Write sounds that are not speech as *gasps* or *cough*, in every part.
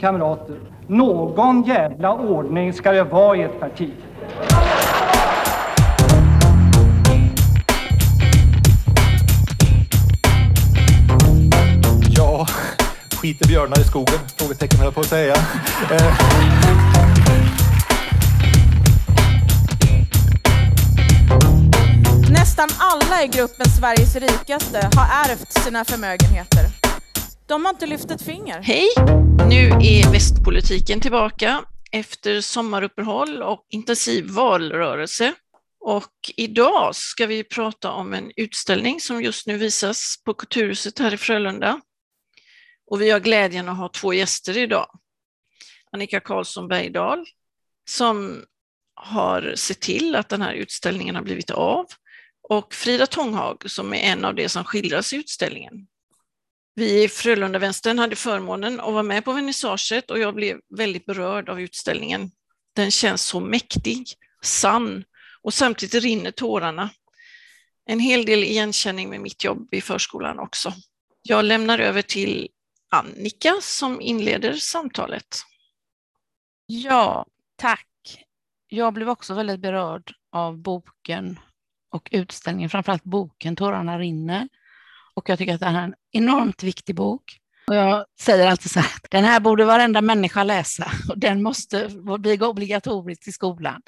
Kamrater, någon jävla ordning ska det vara i ett parti. Ja, skiter björnar i skogen? Frågetecken höll jag på att säga. Eh, Nästan alla i gruppen Sveriges rikaste har ärvt sina förmögenheter. De har inte lyft ett finger. Hej! Nu är västpolitiken tillbaka efter sommaruppehåll och intensiv valrörelse. Och idag ska vi prata om en utställning som just nu visas på Kulturhuset här i Frölunda. Och vi har glädjen att ha två gäster idag. Annika Karlsson Bergdahl som har sett till att den här utställningen har blivit av och Frida Tånghag som är en av de som skildras i utställningen. Vi i Frölundavänstern hade förmånen att vara med på vernissaget och jag blev väldigt berörd av utställningen. Den känns så mäktig, sann och samtidigt rinner tårarna. En hel del igenkänning med mitt jobb i förskolan också. Jag lämnar över till Annika som inleder samtalet. Ja, tack. Jag blev också väldigt berörd av boken och utställningen, framförallt boken Tårarna rinner. Och jag tycker att det här är en enormt viktig bok. Och jag säger alltid så här, den här borde varenda människa läsa och den måste bli obligatorisk i skolan.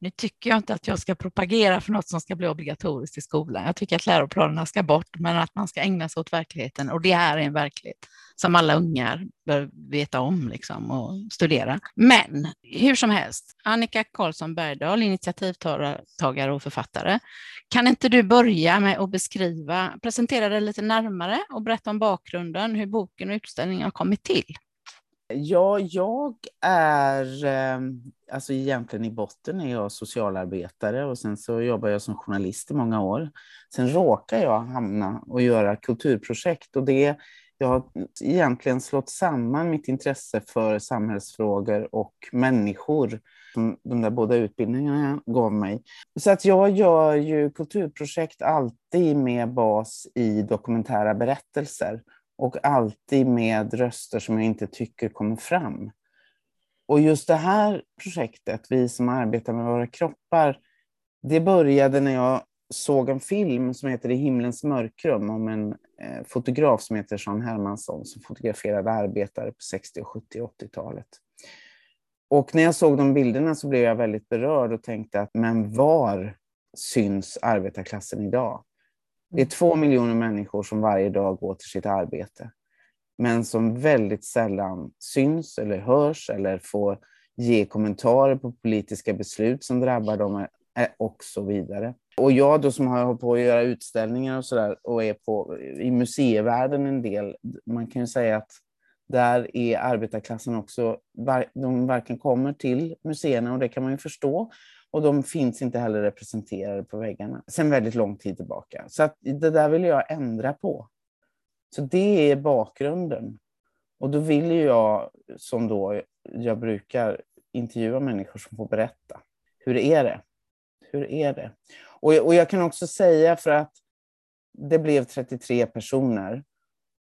Nu tycker jag inte att jag ska propagera för något som ska bli obligatoriskt i skolan. Jag tycker att läroplanerna ska bort, men att man ska ägna sig åt verkligheten. Och det här är en verklighet som alla ungar bör veta om liksom, och studera. Men hur som helst, Annika Karlsson Bergdahl, initiativtagare och författare. Kan inte du börja med att beskriva, presentera dig lite närmare och berätta om bakgrunden, hur boken och utställningen har kommit till? Ja, jag är, ehm, alltså egentligen i botten är jag socialarbetare och sen så jobbar jag som journalist i många år. Sen råkar jag hamna och göra kulturprojekt och det, jag har egentligen slått samman mitt intresse för samhällsfrågor och människor som de där båda utbildningarna gav mig. Så att jag gör ju kulturprojekt alltid med bas i dokumentära berättelser och alltid med röster som jag inte tycker kommer fram. Och just det här projektet, vi som arbetar med våra kroppar, det började när jag såg en film som heter I himlens mörkrum om en eh, fotograf som heter Jean Hermansson som fotograferade arbetare på 60, 70 och 80-talet. Och när jag såg de bilderna så blev jag väldigt berörd och tänkte att men var syns arbetarklassen idag? Det är två miljoner människor som varje dag går till sitt arbete, men som väldigt sällan syns eller hörs eller får ge kommentarer på politiska beslut som drabbar dem eh, och så vidare. Och jag då som har hållit på att göra utställningar och så där och är på, i museivärlden en del, man kan ju säga att där är arbetarklassen också, de varken kommer till museerna och det kan man ju förstå, och de finns inte heller representerade på väggarna sedan väldigt lång tid tillbaka. Så att det där vill jag ändra på. Så det är bakgrunden. Och då vill jag, som då jag brukar, intervjua människor som får berätta. Hur är det? Hur är det? Och, och jag kan också säga för att det blev 33 personer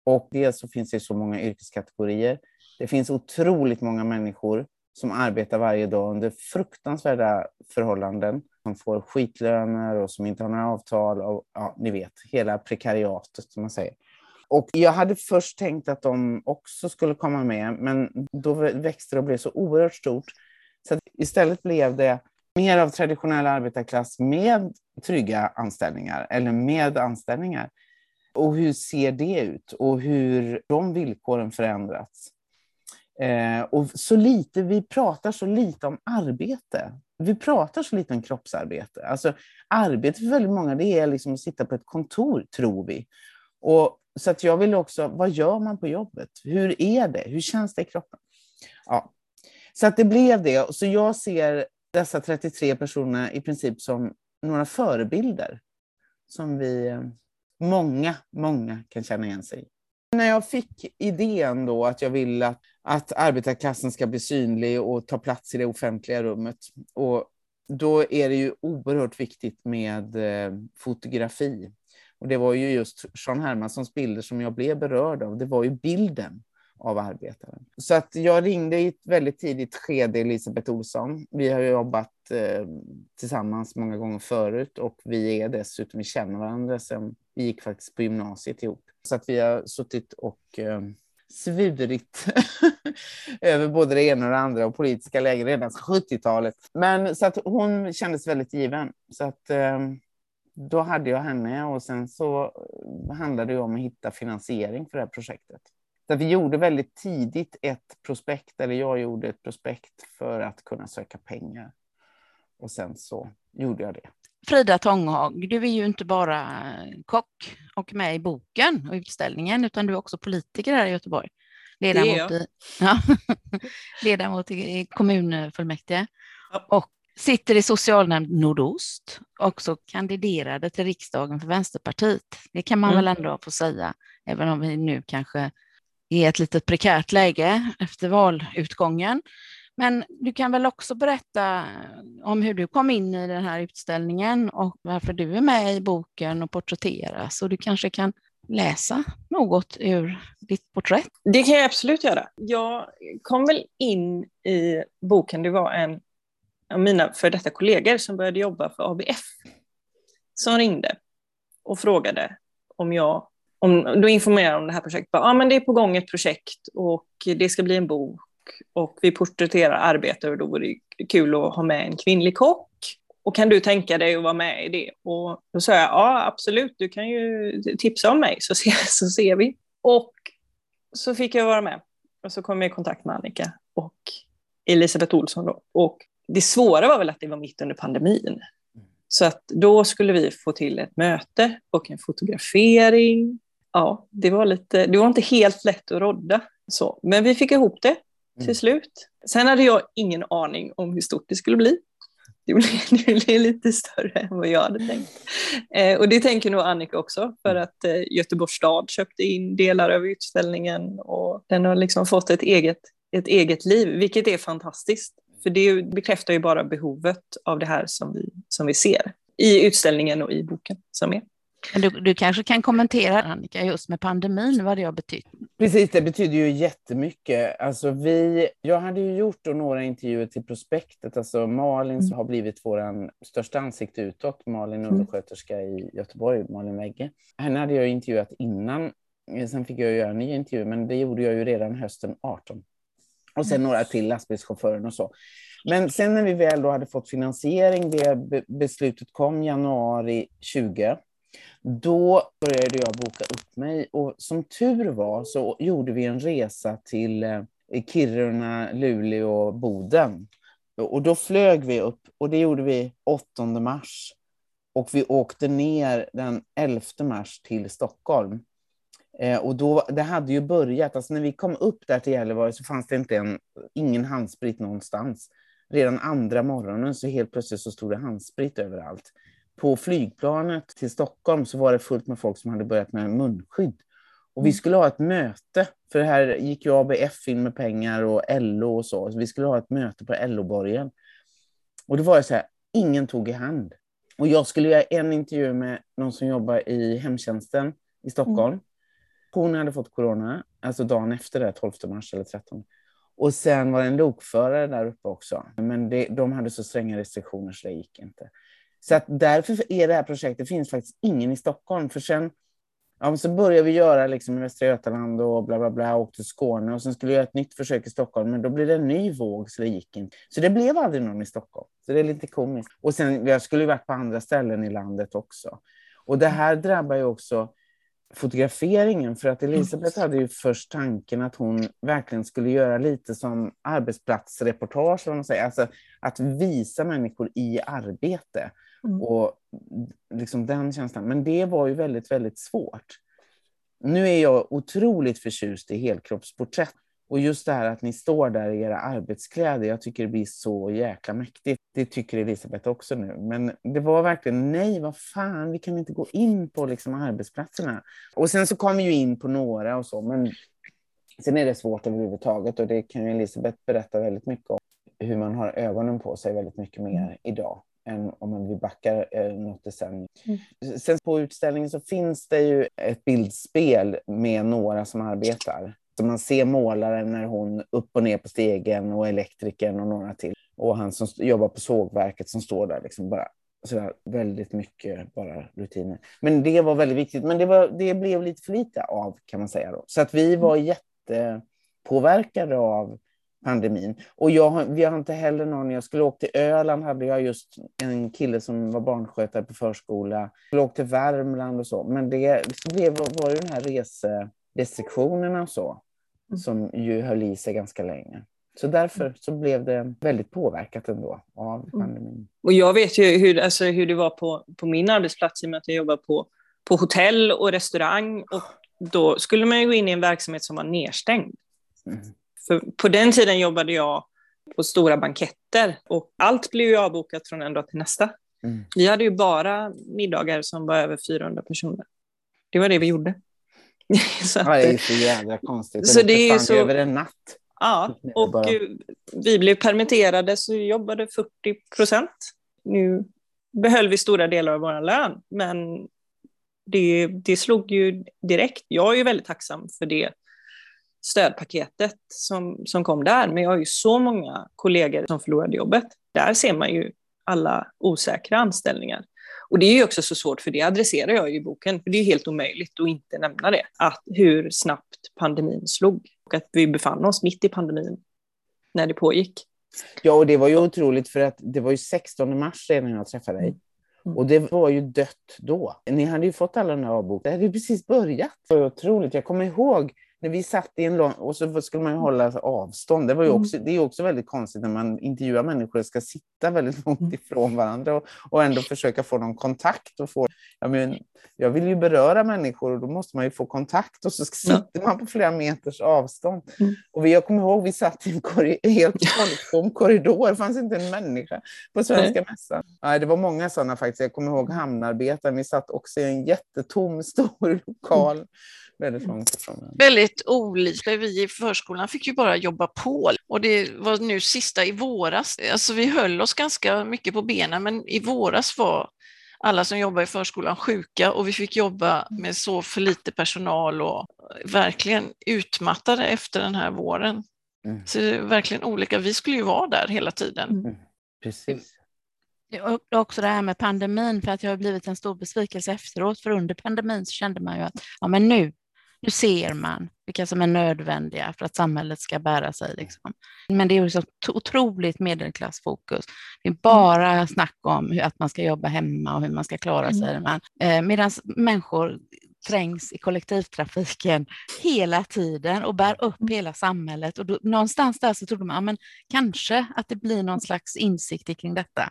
och dels så finns det så många yrkeskategorier. Det finns otroligt många människor som arbetar varje dag under fruktansvärda förhållanden, som får skitlöner och som inte har några avtal och ja, ni vet, hela prekariatet som man säger. Och jag hade först tänkt att de också skulle komma med, men då växte det och blev så oerhört stort. Så istället blev det mer av traditionell arbetarklass med trygga anställningar eller med anställningar. Och hur ser det ut och hur de villkoren förändrats? Eh, och så lite, vi pratar så lite om arbete. Vi pratar så lite om kroppsarbete. Alltså, arbete för väldigt många det är liksom att sitta på ett kontor, tror vi. Och, så att jag vill också, vad gör man på jobbet? Hur är det? Hur känns det i kroppen? Ja. Så att det blev det. Så jag ser dessa 33 personer i princip som några förebilder som vi, många, många kan känna igen sig i. När jag fick idén då att jag ville att, att arbetarklassen ska bli synlig och ta plats i det offentliga rummet, och då är det ju oerhört viktigt med eh, fotografi. Och det var ju just Jean Hermanssons bilder som jag blev berörd av. Det var ju bilden av arbetaren. Så att jag ringde i ett väldigt tidigt skede Elisabeth Olsson. Vi har jobbat eh, tillsammans många gånger förut och vi är dessutom, vi känner varandra sedan vi gick faktiskt på gymnasiet ihop. Så att vi har suttit och eh, svurit *laughs* över både det ena och det andra och politiska läger, redan 70-talet. Men så att hon kändes väldigt given. Så att eh, då hade jag henne och sen så handlade det om att hitta finansiering för det här projektet. Så vi gjorde väldigt tidigt ett prospekt, eller jag gjorde ett prospekt för att kunna söka pengar. Och sen så gjorde jag det. Frida Tånghag, du är ju inte bara kock och med i boken och utställningen, utan du är också politiker här i Göteborg. Ledamot, i, ja, *laughs* ledamot i kommunfullmäktige ja. och sitter i socialnämnd Nordost, också kandiderade till riksdagen för Vänsterpartiet. Det kan man mm. väl ändå få säga, även om vi nu kanske är i ett litet prekärt läge efter valutgången. Men du kan väl också berätta eh, om hur du kom in i den här utställningen och varför du är med i boken och porträtteras. Och du kanske kan läsa något ur ditt porträtt? Det kan jag absolut göra. Jag kom väl in i boken, det var en av mina för detta kollegor som började jobba för ABF som ringde och frågade om jag, om, då informerade om det här projektet. Ja, ah, men det är på gång ett projekt och det ska bli en bok och vi porträtterar arbetare och då vore det kul att ha med en kvinnlig kock. Och kan du tänka dig att vara med i det? Och då sa jag, ja absolut, du kan ju tipsa om mig så ser, *laughs* så ser vi. Och så fick jag vara med. Och så kom jag i kontakt med Annika och Elisabeth Olsson då. Och det svåra var väl att det var mitt under pandemin. Så att då skulle vi få till ett möte och en fotografering. Ja, det var, lite, det var inte helt lätt att rodda. Så, men vi fick ihop det till mm. slut. Sen hade jag ingen aning om hur stort det skulle bli. Det blev, *laughs* lite större än vad jag hade tänkt. Eh, och det tänker nog Annika också, för mm. att eh, Göteborgs stad köpte in delar av utställningen och den har liksom fått ett eget, ett eget liv, vilket är fantastiskt. För det bekräftar ju bara behovet av det här som vi, som vi ser i utställningen och i boken som är. Du, du kanske kan kommentera, Annika, just med pandemin, vad det har betytt? Precis, det betyder ju jättemycket. Alltså vi, jag hade ju gjort några intervjuer till prospektet. Alltså Malin mm. har blivit vår största ansikte utåt, Malin mm. undersköterska i Göteborg, Malin Wegge. Henne hade jag intervjuat innan. Sen fick jag göra en ny intervju, men det gjorde jag ju redan hösten 18. Och sen några till, lastbilschauffören och så. Men sen när vi väl då hade fått finansiering, det beslutet kom januari 20, då började jag boka upp mig och som tur var så gjorde vi en resa till eh, Kiruna, Luleå och Boden. Och då flög vi upp och det gjorde vi 8 mars. Och vi åkte ner den 11 mars till Stockholm. Eh, och då, det hade ju börjat, alltså när vi kom upp där till Gällivare så fanns det inte en, ingen handsprit någonstans. Redan andra morgonen så helt plötsligt så stod det handsprit överallt. På flygplanet till Stockholm så var det fullt med folk som hade börjat med munskydd. Och vi mm. skulle ha ett möte, för det här gick ju ABF in med pengar och LO och så. så vi skulle ha ett möte på LO-borgen. Och då var det så här, ingen tog i hand. Och jag skulle göra en intervju med någon som jobbar i hemtjänsten i Stockholm. Mm. Hon hade fått corona, alltså dagen efter det, 12 mars eller 13. Och sen var det en lokförare där uppe också. Men det, de hade så stränga restriktioner så det gick inte. Så att därför är det här projektet, finns faktiskt ingen i Stockholm. För sen ja, så började vi göra liksom i Västra Götaland och bla bla bla, och till Skåne och sen skulle vi göra ett nytt försök i Stockholm, men då blev det en ny våg så det gick inte. Så det blev aldrig någon i Stockholm. Så det är lite komiskt. Och sen, jag skulle ju varit på andra ställen i landet också. Och det här drabbar ju också fotograferingen, för att Elisabeth hade ju först tanken att hon verkligen skulle göra lite som arbetsplatsreportage, man säger. alltså att visa människor i arbete. Mm. Och liksom den känslan. Men det var ju väldigt, väldigt svårt. Nu är jag otroligt förtjust i helkroppsporträtt. Och just det här att ni står där i era arbetskläder, jag tycker det blir så jäkla mäktigt. Det tycker Elisabeth också nu. Men det var verkligen, nej vad fan, vi kan inte gå in på liksom arbetsplatserna. Och sen så kom vi ju in på några och så, men sen är det svårt överhuvudtaget och det kan ju Elisabeth berätta väldigt mycket om. Hur man har ögonen på sig väldigt mycket mer idag än om vi backar eh, något decennium. Mm. Sen på utställningen så finns det ju ett bildspel med några som arbetar. Så man ser målaren när hon upp och ner på stegen och elektrikern och några till. Och han som jobbar på sågverket som står där liksom bara sådär väldigt mycket bara rutiner. Men det var väldigt viktigt. Men det, var, det blev lite för lite av kan man säga då. Så att vi var jättepåverkade av pandemin. Och jag, vi har inte heller någon, jag skulle åka till Öland, hade jag just en kille som var barnskötare på förskola. Jag skulle åka till Värmland och så. Men det så blev, var ju den här reserestriktionerna och så, Mm. som ju höll i sig ganska länge. Så därför så blev det väldigt påverkat ändå av pandemin. Och jag vet ju hur, alltså, hur det var på, på min arbetsplats i och med att jag jobbar på, på hotell och restaurang. Och då skulle man ju gå in i en verksamhet som var nedstängd. Mm. För på den tiden jobbade jag på stora banketter och allt blev ju avbokat från en dag till nästa. Mm. Vi hade ju bara middagar som var över 400 personer. Det var det vi gjorde. *laughs* så att, Ja, det är så jävla konstigt. Så Så det är det så- över en natt. Ja, Det och bara- eh, vi blev permitterade så vi jobbade 40 procent. Nu behöll vi stora delar av vår lön, men det, det slog ju direkt. Jag är ju väldigt tacksam för det stödpaketet som, som kom där, men jag har ju så många kollegor som förlorade jobbet. Där ser man ju alla osäkra anställningar. Och det är ju också så svårt, för det adresserar jag ju i boken, för det är ju helt omöjligt att inte nämna det, att hur snabbt pandemin slog och att vi befann oss mitt i pandemin när det pågick. Ja, och det var ju otroligt för att det var ju 16 mars redan jag träffade dig. Mm. Och det var ju dött då. Ni hade ju fått alla de här avbok. Det hade ju precis börjat. Det var otroligt. Jag kommer ihåg när vi satt i en lång... Och så skulle man ju hålla avstånd. Det, var ju Mm. också, det är också väldigt konstigt när man intervjuar människor och ska sitta väldigt långt ifrån varandra och, och ändå försöka få någon kontakt. Och få, jag, men, jag vill ju beröra människor och då måste man ju få kontakt och så sitter man på flera meters avstånd. Mm. Och vi, jag kommer ihåg vi satt i en korri- helt folktom korridor. Det fanns inte en människa på Svenska mässan. Nej, det var många sådana faktiskt. Jag kommer ihåg hamnarbetaren. Vi satt också i en jättetom, stor lokal. Väldigt långt ifrån. Väldigt olika. Vi i förskolan fick ju bara jobba på och det var nu sista i våras. Alltså vi höll oss ganska mycket på benen men i våras var alla som jobbar i förskolan sjuka och vi fick jobba med så för lite personal och verkligen utmattade efter den här våren. Mm. Så det är verkligen olika. Vi skulle ju vara där hela tiden. Precis. Och också det här med pandemin, för att det har blivit en stor besvikelse efteråt, för under pandemin så kände man ju att ja, men nu, nu ser man vilka som är nödvändiga för att samhället ska bära sig. Liksom. Men det är ju så otroligt medelklassfokus. Det är bara snack om hur, att man ska jobba hemma och hur man ska klara sig. Men, eh, Medan människor trängs i kollektivtrafiken hela tiden och bär upp hela samhället. Och då, någonstans där så trodde man, ja, men kanske att det blir någon slags insikt kring detta.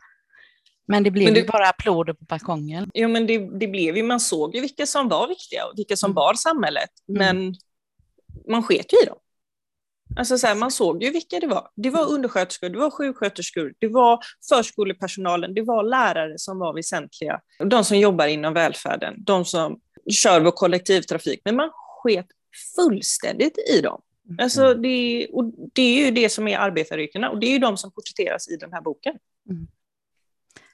Men det blev Men det- ju bara applåder på balkongen. Jo, men det, det blev ju, man såg ju vilka som var viktiga och vilka som Mm. bar samhället, Mm. men man sket ju i dem. Alltså så här, man såg ju vilka det var. Det var undersköterskor, det var sjuksköterskor, det var förskolepersonalen, det var lärare som var väsentliga. De som jobbar inom välfärden, de som kör vår kollektivtrafik. Men man sket fullständigt i dem. Alltså det, och det är ju det som är arbetaryrkena och det är ju de som porträtteras i den här boken. Och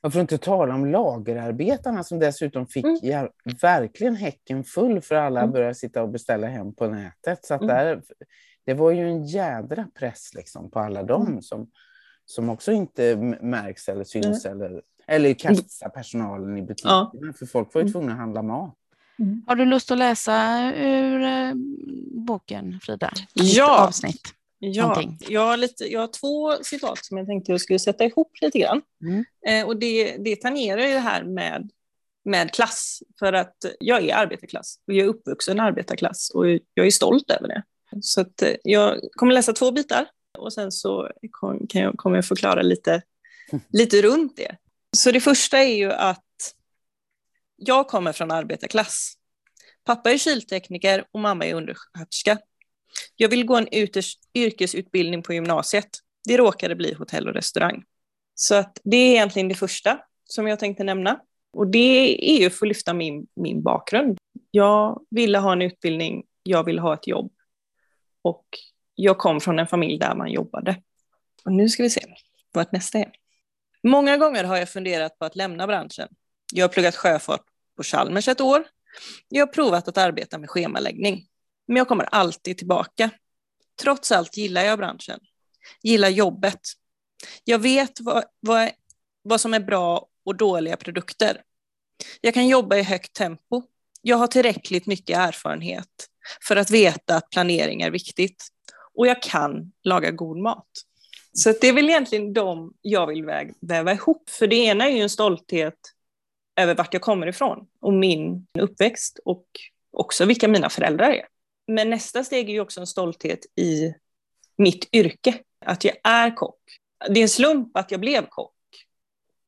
för att inte tala om lagerarbetarna som dessutom fick Mm. ja, verkligen häcken full för alla Mm. började sitta och beställa hem på nätet. Så att Mm. där, det var ju en jädra press liksom på alla dem Mm. som, som också inte märks eller syns eller, eller kassapersonalen i butikerna. För folk var ju Mm. tvungna att handla mat. Har du lust att läsa ur eh, boken, Frida? Ja. Ett avsnitt. Ja, Någonting. jag har, lite, jag har två citat som jag tänkte jag skulle sätta ihop lite grann. Mm. Eh, och det, det tangerar ju det här med, med klass, för att jag är arbetarklass och jag är uppvuxen arbetarklass och jag är stolt över det. Så att eh, jag kommer läsa två bitar och sen så kom, kan jag, kommer jag förklara lite, *laughs* lite runt det. Så det första är ju att jag kommer från arbetarklass. Pappa är kyltekniker och mamma är undersköterska. Jag vill gå en yrkesutbildning på gymnasiet. Det råkade bli hotell och restaurang. Så att det är egentligen det första som jag tänkte nämna. Och det är ju för att lyfta min, min bakgrund. Jag ville ha en utbildning, jag ville ha ett jobb. Och jag kom från en familj där man jobbade. Och nu ska vi se vart nästa är. Många gånger har jag funderat på att lämna branschen. Jag har pluggat sjöfart på Chalmers ett år. Jag har provat att arbeta med schemaläggning. Men jag kommer alltid tillbaka. Trots allt gillar jag branschen. Gillar jobbet. Jag vet vad, vad, vad som är bra och dåliga produkter. Jag kan jobba i högt tempo. Jag har tillräckligt mycket erfarenhet för att veta att planering är viktigt. Och jag kan laga god mat. Så det är väl egentligen de jag vill väva ihop. För det ena är ju en stolthet över vart jag kommer ifrån och min uppväxt och också vilka mina föräldrar är. Men nästa steg är ju också en stolthet i mitt yrke, att jag är kock. Det är en slump att jag blev kock,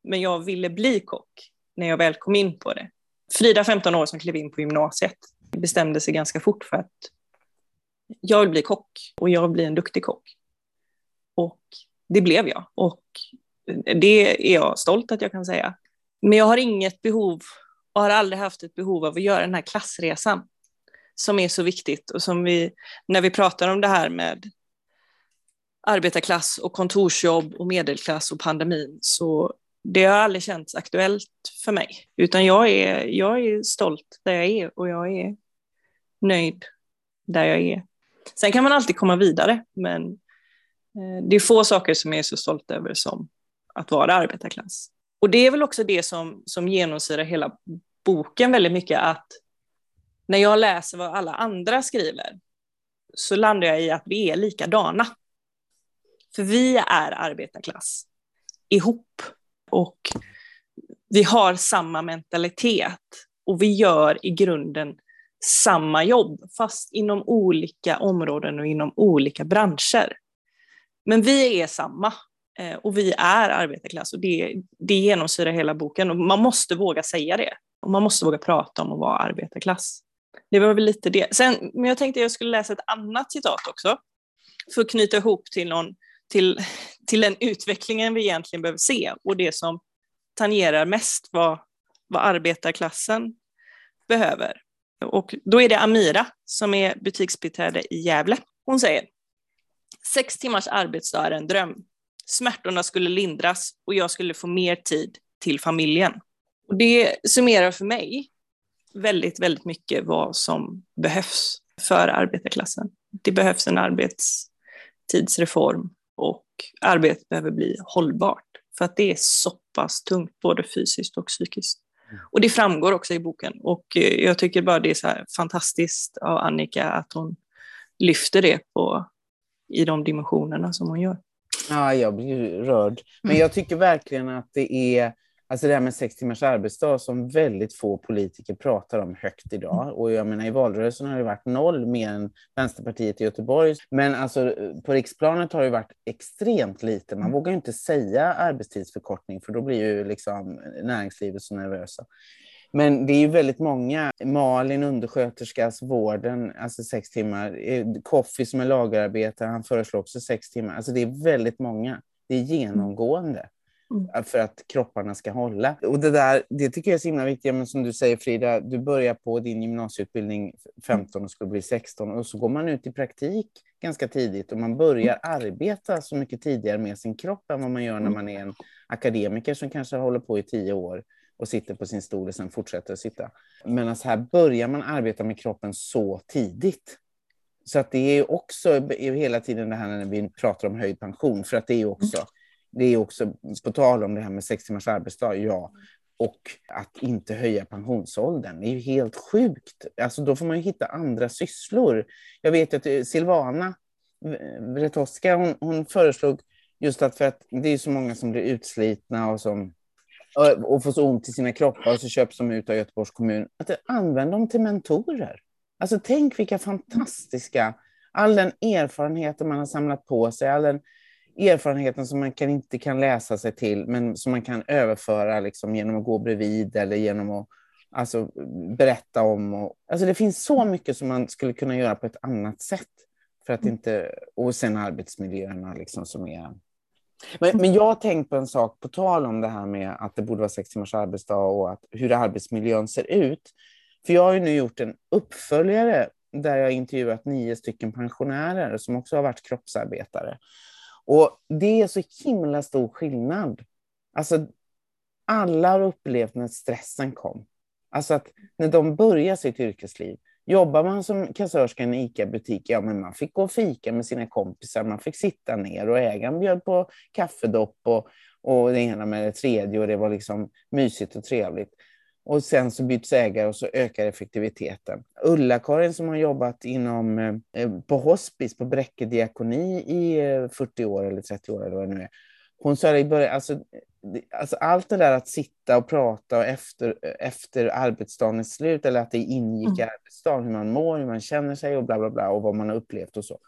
men jag ville bli kock när jag väl kom in på det. Frida, 15 år, som klev in på gymnasiet, bestämde sig ganska fort för att jag vill bli kock och jag vill bli en duktig kock. Och det blev jag. Och det är jag stolt att jag kan säga. Men jag har inget behov och har aldrig haft ett behov av att göra den här klassresan som är så viktigt och som vi, när vi pratar om det här med arbetarklass och kontorsjobb och medelklass och pandemin, så det har aldrig känts aktuellt för mig. Utan jag är, jag är stolt där jag är och jag är nöjd där jag är. Sen kan man alltid komma vidare, men eh, det är få saker som jag är så stolt över som att vara arbetarklass. Och det är väl också det som, som genomsyrar hela boken väldigt mycket, att när jag läser vad alla andra skriver så landar jag i att vi är likadana. För vi är arbetarklass ihop och vi har samma mentalitet och vi gör i grunden samma jobb, fast inom olika områden och inom olika branscher. Men vi är samma eh, och vi är arbetarklass och det, det genomsyrar hela boken och man måste våga säga det. Och man måste våga prata om att vara arbetarklass. Det var väl lite det. Sen, men jag tänkte jag skulle läsa ett annat citat också, för att knyta ihop till, någon, till, till den utvecklingen vi egentligen behöver se och det som tangerar mest vad, vad arbetarklassen behöver. Och då är det Amira som är butiksbiträde i Gävle. Hon säger Sex timmars arbetsdag är en dröm. Smärtorna skulle lindras och jag skulle få mer tid till familjen. Och det summerar för mig väldigt, väldigt mycket vad som behövs för arbetarklassen. Det behövs en arbetstidsreform och arbetet behöver bli hållbart för att det är så pass tungt både fysiskt och psykiskt. Och det framgår också i boken och eh, jag tycker bara det är så fantastiskt av Annika att hon lyfter det på, i de dimensionerna som hon gör. Ja, jag blir rörd. Men mm. jag tycker verkligen att det är Alltså det här med sex timmars arbetsdag som väldigt få politiker pratar om högt idag. Och jag menar i valrörelsen har det varit noll mer än Vänsterpartiet i Göteborg. Men alltså på riksplanet har det varit extremt lite. Man vågar inte säga arbetstidsförkortning för då blir ju liksom näringslivet så nervösa. Men det är ju väldigt många. Malin, undersköterska, vården, alltså sex timmar. Eh, Koffi som är lagerarbetare, han föreslår också sex timmar. Alltså det är väldigt många. Det är genomgående. Mm. för att kropparna ska hålla. Och det där, det tycker jag är så himla viktigt. Men som du säger Frida, du börjar på din gymnasieutbildning 15 och ska bli 16 och så går man ut i praktik ganska tidigt och man börjar arbeta så mycket tidigare med sin kropp än vad man gör när man är en akademiker som kanske håller på i tio år och sitter på sin stol och sen fortsätter att sitta. Men alltså här börjar man arbeta med kroppen så tidigt. Så att det är också hela tiden det här när vi pratar om höjd pension, för att det är också det är också på tal om det här med sex timmars arbetsdag, ja. Och att inte höja pensionsåldern, det är ju helt sjukt. Alltså då får man hitta andra sysslor. Jag vet att eh, Silvana Wretowska, hon, hon föreslog just att för att det är så många som blir utslitna och som och får så ont i sina kroppar och så köps de ut av Göteborgs kommun. Att använd dem till mentorer. Alltså tänk vilka fantastiska, all den erfarenheten man har samlat på sig, all den erfarenheten som man kan, inte kan läsa sig till, men som man kan överföra liksom, genom att gå bredvid eller genom att alltså, berätta om. Och, alltså, det finns så mycket som man skulle kunna göra på ett annat sätt. För att inte, och sen arbetsmiljöerna liksom, som är... Men, men jag har tänkt på en sak, på tal om det här med att det borde vara sex timmars arbetsdag och att, hur arbetsmiljön ser ut. För jag har nu gjort en uppföljare där jag intervjuat nio stycken pensionärer som också har varit kroppsarbetare. Och det är så himla stor skillnad. Alltså, alla har upplevt när stressen kom. Alltså att när de börjar sitt yrkesliv, Jobbar man som kassörska i en ICA-butik, ja men man fick gå och fika med sina kompisar, man fick sitta ner och ägaren bjöd på kaffedopp och, och det ena med det tredje och det var liksom mysigt och trevligt. Och sen så byts ägare och så ökar effektiviteten. Ulla-Karin som har jobbat inom, eh, på hospice på Bräcke diakoni i 40 eh, år eller 30 år eller vad det nu är. Hon sa i början, alltså, alltså allt det där att sitta och prata och efter, efter arbetsdagen är slut eller att det ingick mm. i arbetsdagen, hur man mår, hur man känner sig och bla bla bla och vad man har upplevt och så.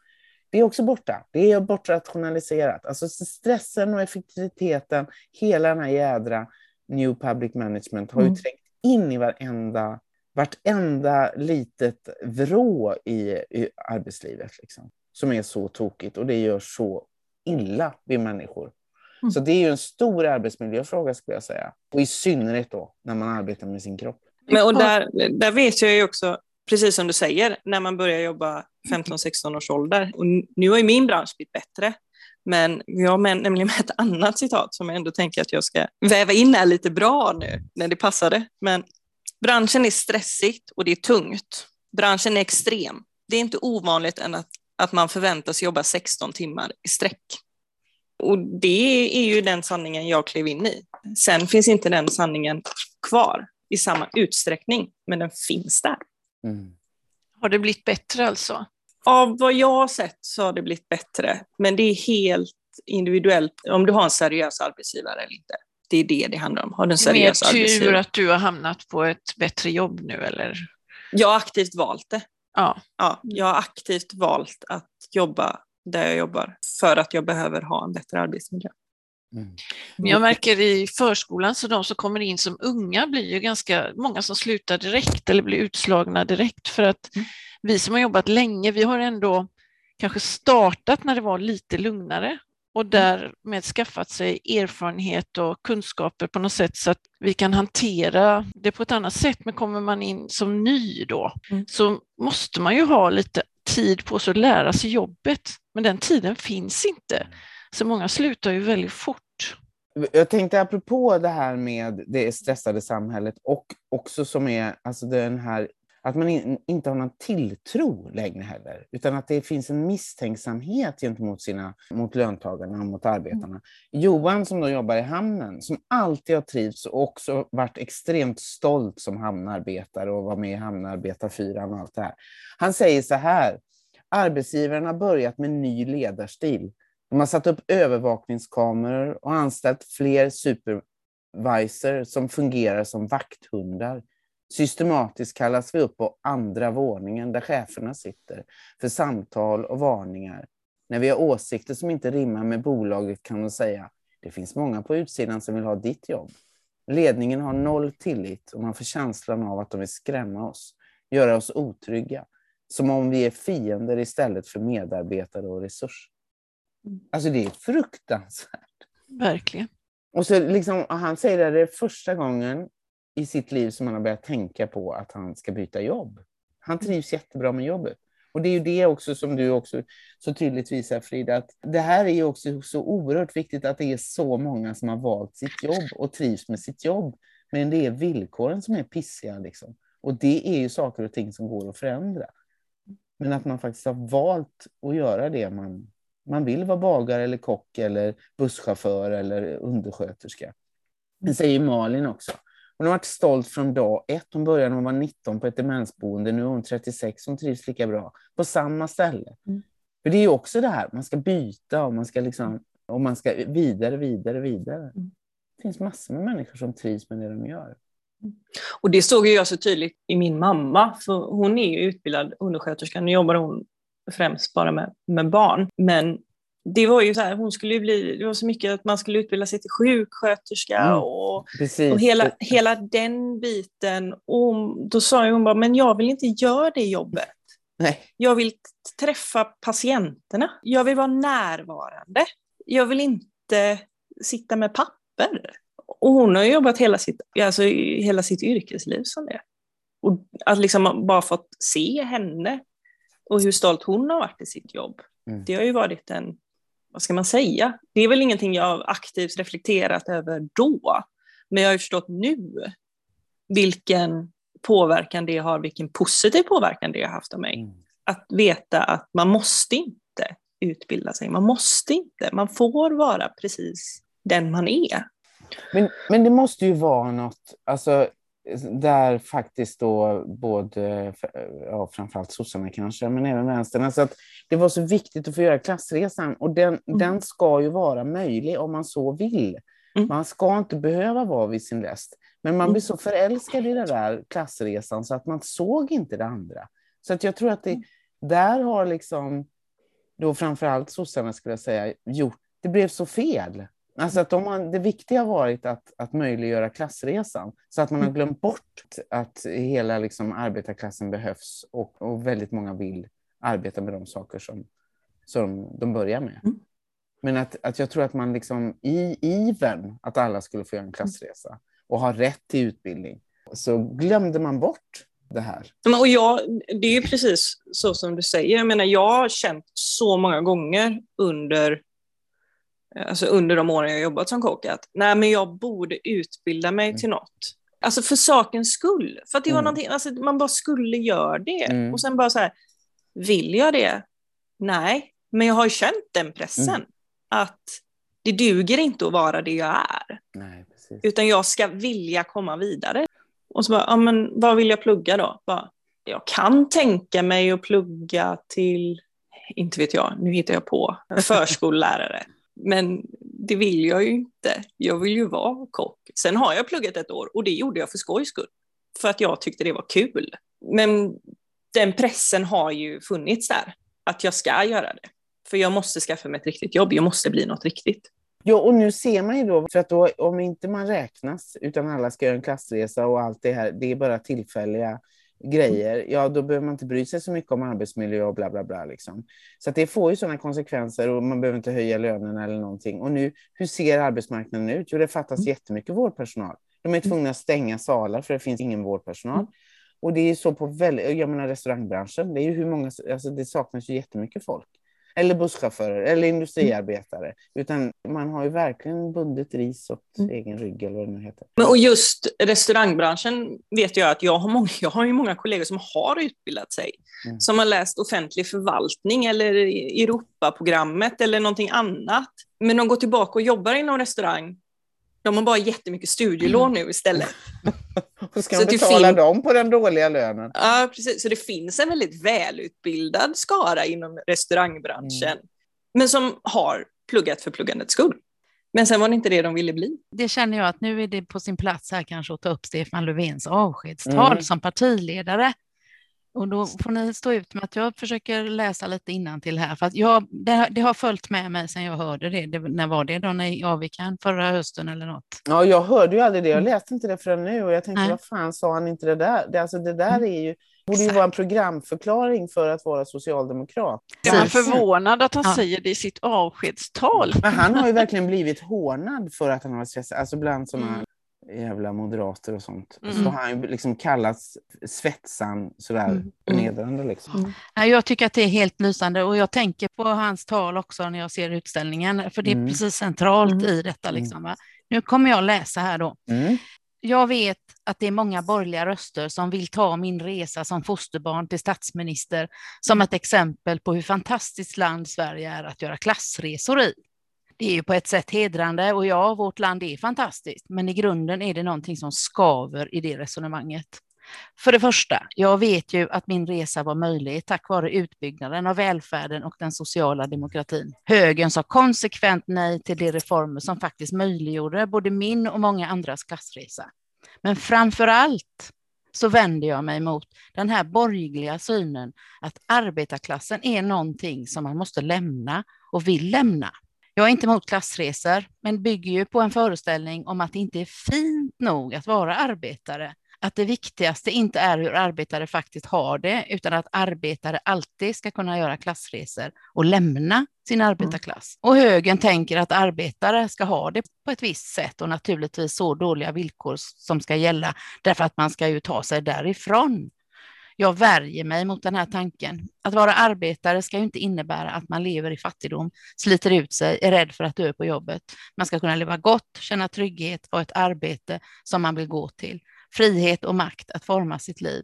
Det är också borta. Det är bortrationaliserat. Alltså stressen och effektiviteten, hela den här jädra New Public Management har ju mm. trängt in i varenda, vartenda litet vrå i, i arbetslivet. Liksom, som är så tokigt och det gör så illa vid människor. Mm. Så det är ju en stor arbetsmiljöfråga skulle jag säga. Och i synnerhet då när man arbetar med sin kropp. Men, och där, där vet jag ju också, precis som du säger, när man börjar jobba 15-16 års ålder. Och nu har ju min bransch blivit bättre. Men jag har med, nämligen med ett annat citat som jag ändå tänker att jag ska väva in här lite bra nu när det passade. Men branschen är stressigt och det är tungt. Branschen är extrem. Det är inte ovanligt än att, att man förväntas jobba 16 timmar i sträck. Och det är ju den sanningen jag klev in i. Sen finns inte den sanningen kvar i samma utsträckning, men den finns där. Mm. Har det blivit bättre alltså? Av vad jag har sett så har det blivit bättre, men det är helt individuellt om du har en seriös arbetsgivare eller inte. Det är det det handlar om. Har du en seriös Mer tur att du har hamnat på ett bättre jobb nu eller? Jag har aktivt valt det. Ja. ja. Jag har aktivt valt att jobba där jag jobbar för att jag behöver ha en bättre arbetsmiljö. Mm. Jag märker i förskolan, så de som kommer in som unga blir ju ganska många som slutar direkt eller blir utslagna direkt för att mm. vi som har jobbat länge, vi har ändå kanske startat när det var lite lugnare och mm. därmed skaffat sig erfarenhet och kunskaper på något sätt så att vi kan hantera det på ett annat sätt. Men kommer man in som ny då mm. så måste man ju ha lite tid på sig att lära sig jobbet. Men den tiden finns inte. Så många slutar ju väldigt fort. Jag tänkte apropå det här med det stressade samhället och också som är alltså den här att man in, inte har någon tilltro längre heller, utan att det finns en misstänksamhet gentemot sina, mot löntagarna och mot arbetarna. Mm. Johan som då jobbar i hamnen, som alltid har trivts och också varit extremt stolt som hamnarbetare och var med i hamnarbetarfyran och allt det här. Han säger så här, arbetsgivaren har börjat med ny ledarstil. De har satt upp övervakningskameror och anställt fler supervisor som fungerar som vakthundar. Systematiskt kallas vi upp på andra våningen där cheferna sitter för samtal och varningar. När vi har åsikter som inte rimmar med bolaget kan de säga det finns många på utsidan som vill ha ditt jobb. Ledningen har noll tillit och man får känslan av att de vill skrämma oss, göra oss otrygga. Som om vi är fiender istället för medarbetare och resurs. Alltså det är fruktansvärt. Verkligen. Och så liksom, han säger att det är första gången i sitt liv som han har börjat tänka på att han ska byta jobb. Han trivs jättebra med jobbet. Och det är ju det också som du också så tydligt visar Frida, att det här är ju också så oerhört viktigt att det är så många som har valt sitt jobb och trivs med sitt jobb. Men det är villkoren som är pissiga liksom. Och det är ju saker och ting som går att förändra. Men att man faktiskt har valt att göra det man, man vill vara bagare eller kock eller busschaufför eller undersköterska. Det säger Malin också. Hon har varit stolt från dag ett. Hon började när hon var 19 på ett demensboende. Nu är hon 36. Hon trivs lika bra på samma ställe. Mm. För det är också det här, man ska byta och man ska, liksom, och man ska vidare, vidare, vidare. Mm. Det finns massor med människor som trivs med det de gör. Och det såg jag så tydligt i min mamma, för hon är utbildad undersköterska. Nu jobbar hon främst bara med, med barn. Men det var ju så här, hon skulle bli, det var så mycket att man skulle utbilda sig till sjuksköterska mm, och, och hela, hela den biten. Och då sa hon bara, men jag vill inte göra det jobbet. Nej. Jag vill träffa patienterna. Jag vill vara närvarande. Jag vill inte sitta med papper. Och hon har jobbat hela sitt, alltså, hela sitt yrkesliv som det. Och att liksom bara fått se henne och hur stolt hon har varit i sitt jobb. Mm. Det har ju varit en, vad ska man säga? Det är väl ingenting jag aktivt reflekterat över då. Men jag har ju förstått nu vilken påverkan det har, vilken positiv påverkan det har haft av mig. Mm. Att veta att man måste inte utbilda sig, man måste inte, man får vara precis den man är. Men, men det måste ju vara något, alltså, där faktiskt då både, ja, framförallt sossarna kanske, men även vänstern, alltså att det var så viktigt att få göra klassresan och den, Mm. den ska ju vara möjlig om man så vill. Mm. Man ska inte behöva vara vid sin läst, men man Mm. blir så förälskad i den där klassresan så att man såg inte det andra. Så att jag tror att Mm. det, där har liksom, då framförallt sossarna skulle jag säga, gjort, det blev så fel. Alltså att de har, det viktiga har varit att, att möjliggöra klassresan, så att man har glömt bort att hela liksom arbetarklassen behövs och, och väldigt många vill arbeta med de saker som, som de börjar med. Mm. Men att, att jag tror att man liksom i ivern att alla skulle få göra en klassresa och ha rätt till utbildning, så glömde man bort det här. Och jag, det är precis så som du säger. Jag menar, jag har känt så många gånger under, alltså under de åren jag jobbat som kock att nej, men jag borde utbilda mig Mm. till något. Alltså för sakens skull. För att det var Mm. någonting, alltså man bara skulle göra det. Mm. Och sen bara så här, vill jag det? Nej, men jag har ju känt den pressen. Mm. Att det duger inte att vara det jag är. Nej, precis. Utan jag ska vilja komma vidare. Och så bara, ja men vad vill jag plugga då? Bara, jag kan tänka mig att plugga till, inte vet jag, nu hittar jag på, *laughs* förskollärare. Men det vill jag ju inte. Jag vill ju vara kock. Sen har jag pluggat ett år och det gjorde jag för skojs skull. För att jag tyckte det var kul. Men den pressen har ju funnits där. Att jag ska göra det. För jag måste skaffa mig ett riktigt jobb. Jag måste bli något riktigt. Ja, och nu ser man ju då, för att då, om inte man räknas, utan alla ska göra en klassresa och allt det här, det är bara tillfälliga grejer, ja då behöver man inte bry sig så mycket om arbetsmiljö och bla bla bla. Liksom. Så det får ju sådana konsekvenser och man behöver inte höja lönerna eller någonting. Och nu, hur ser arbetsmarknaden ut? Jo, det fattas jättemycket vårdpersonal. De är tvungna att stänga salar för det finns ingen vårdpersonal. Och det är så på väldigt, jag menar restaurangbranschen, det är ju hur många, alltså det saknas ju jättemycket folk. Eller busschaufförer eller industriarbetare. Utan man har ju verkligen bundit ris åt egen rygg eller vad det nu heter. Men, och just restaurangbranschen vet jag att jag har, många, jag har ju många kollegor som har utbildat sig. Mm. Som har läst offentlig förvaltning eller Europaprogrammet eller någonting annat. Men de går tillbaka och jobbar inom restaurang. De har bara jättemycket studielån nu istället. *laughs* Och ska Så man det betala fin- dem på den dåliga lönen? Ja, precis. Så det finns en väldigt välutbildad skara inom restaurangbranschen. Men som har pluggat för pluggandets skull. Men sen var det inte det de ville bli. Det känner jag att nu är det på sin plats här kanske att ta upp Stefan Löfvens avskedstal Mm. som partiledare. Och då får ni stå ut med att jag försöker läsa lite till här, för att jag, det, har- det har följt med mig sedan jag hörde det. det när var det då? När i avvikan förra hösten eller något? Ja, jag hörde ju aldrig det. Jag läste inte det förrän nu och jag tänkte, Nej. vad fan sa han inte det där? Det, alltså, det där är ju, borde ju vara en programförklaring för att vara socialdemokrat. Jag är förvånad att han Ja. säger det i sitt avskedstal. Men han har ju verkligen blivit hånad för att han har varit stressad. Alltså bland sådana Mm. Jävla moderater och sånt. Mm. Så har han ju liksom kallats svetsan sådär Mm. förnedrande liksom. Nej, Jag tycker att det är helt lysande och jag tänker på hans tal också när jag ser utställningen, för det är Mm. precis centralt Mm. i detta. Liksom, va? Nu kommer jag läsa här då. Mm. Jag vet att det är många borgerliga röster som vill ta min resa som fosterbarn till statsminister som ett exempel på hur fantastiskt land Sverige är att göra klassresor i. Det är ju på ett sätt hedrande och ja, vårt land är fantastiskt, men i grunden är det någonting som skaver i det resonemanget. För det första, jag vet ju att min resa var möjlig tack vare utbyggnaden av välfärden och den sociala demokratin. Högern sa konsekvent nej till de reformer som faktiskt möjliggjorde både min och många andras klassresa. Men framför allt så vänder jag mig mot den här borgerliga synen att arbetarklassen är någonting som man måste lämna och vill lämna. Jag är inte emot klassresor, men bygger ju på en föreställning om att det inte är fint nog att vara arbetare. Att det viktigaste inte är hur arbetare faktiskt har det, utan att arbetare alltid ska kunna göra klassresor och lämna sin arbetarklass. Och högern tänker att arbetare ska ha det på ett visst sätt och naturligtvis så dåliga villkor som ska gälla, därför att man ska ju ta sig därifrån. Jag värjer mig mot den här tanken. Att vara arbetare ska ju inte innebära att man lever i fattigdom, sliter ut sig, är rädd för att dö på jobbet. Man ska kunna leva gott, känna trygghet och ett arbete som man vill gå till. frihet och makt att forma sitt liv.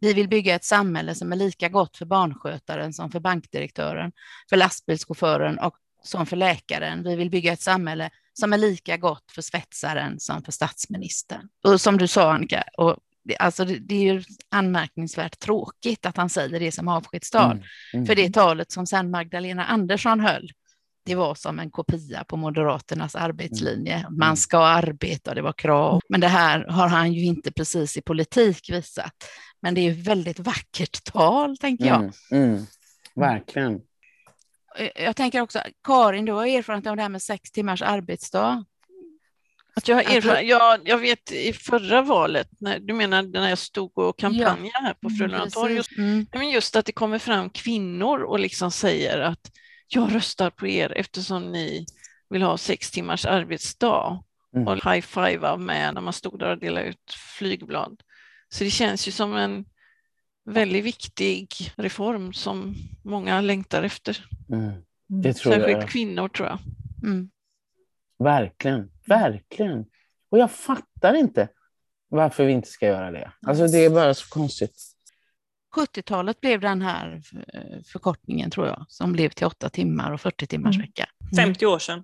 Vi vill bygga ett samhälle som är lika gott för barnskötaren som för bankdirektören, för lastbilschauffören och som för läkaren. Vi vill bygga ett samhälle som är lika gott för svetsaren som för statsministern. Och som du sa, Annika, och alltså det, det är ju anmärkningsvärt tråkigt att han säger det som avskedstal. Mm, mm. För det talet som sen Magdalena Andersson höll, det var som en kopia på Moderaternas arbetslinje. Mm. Man ska arbeta, det var krav. Men det här har han ju inte precis i politik visat. Men det är ju väldigt vackert tal, tänker jag. Mm, mm. Verkligen. Jag tänker också, Karin, du har erfarenhet av det här med sex timmars arbetsdag. Att jag, har Att erfaren- jag, jag vet i förra valet, när, du menar när jag stod och kampanjade här på Frölunda torg, just. Mm. Just att det kommer fram kvinnor och liksom säger att jag röstar på er eftersom ni vill ha sex timmars arbetsdag Mm. och high-fiva med när man stod där och delade ut flygblad. Så det känns ju som en väldigt viktig reform som många längtar efter. Mm. Det tror Särskilt jag. kvinnor tror jag. Mm. Verkligen. Verkligen. Och jag fattar inte varför vi inte ska göra det. Alltså det är bara så konstigt. 70-talet blev den här eh, förkortningen, tror jag, som blev till åtta timmar och 40 timmars Mm. vecka. 50 år sedan.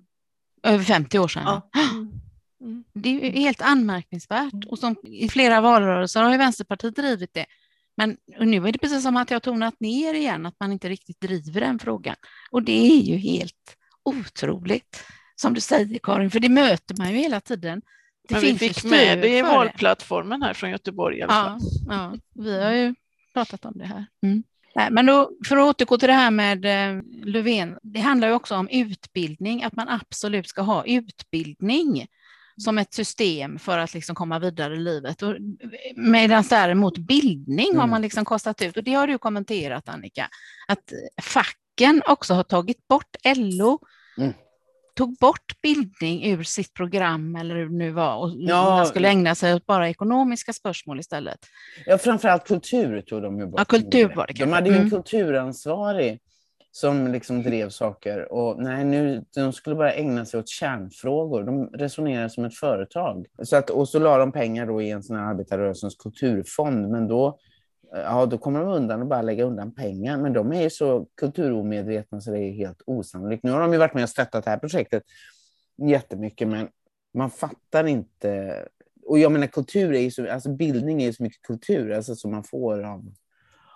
Över 50 år sedan. Ja. Mm. *gasps* Det är helt anmärkningsvärt. Och som i flera valrörelser har ju Vänsterpartiet drivit det. Men nu är det precis som att jag har tonat ner igen, att man inte riktigt driver den frågan. Och det är ju helt otroligt, som du säger Karin, för det möter man ju hela tiden. Det Men vi fick med det i valplattformen här från Göteborg i alla fall. Ja, ja, vi har ju pratat om det här. Mm. Men då, för att återgå till det här med eh, Löfven, det handlar ju också om utbildning, att man absolut ska ha utbildning som ett system för att liksom komma vidare i livet. Medan däremot bildning har Mm. man liksom kostat ut, och det har du kommenterat Annika, att facken också har tagit bort LO, Mm. Tog bort bildning ur sitt program eller hur det nu var och Ja. man skulle ägna sig åt bara ekonomiska spörsmål istället. Ja, framförallt kultur tog de ju bort. Ja, kultur var det De hade ju en Mm. kulturansvarig som liksom drev saker. Och nej, nu, de skulle bara ägna sig åt kärnfrågor. De resonerar som ett företag. Så att, och så la de pengar då i en sån här arbetarrörelsens kulturfond. Men då, ja, då kommer de undan och bara lägga undan pengar. Men de är ju så kulturomedvetna så det är helt osannolikt. Nu har de ju varit med och stöttat det här projektet jättemycket, men man fattar inte. Och jag menar kultur är ju så, alltså bildning är ju så mycket kultur, alltså som man får av,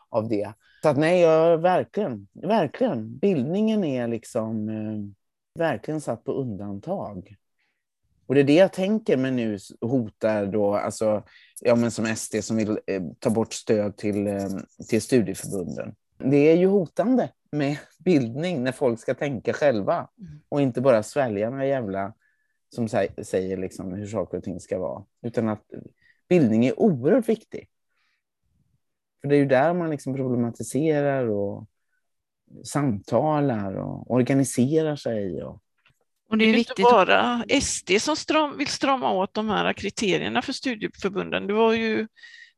av det. Så att nej, jag verkligen, verkligen. Bildningen är liksom eh, verkligen satt på undantag. Och det är det jag tänker mig nu hotar då, alltså, ja men som SD som vill eh, ta bort stöd till, eh, till studieförbunden. Det är ju hotande med bildning när folk ska tänka själva och inte bara svälja några jävla som sä- säger liksom hur saker och ting ska vara. Utan att bildning är oerhört viktig. För det är ju där man liksom problematiserar och samtalar och organiserar sig. Och... Och Det det är är ju inte viktigt. bara SD som stram, vill strama åt de här kriterierna för studieförbunden. Det var ju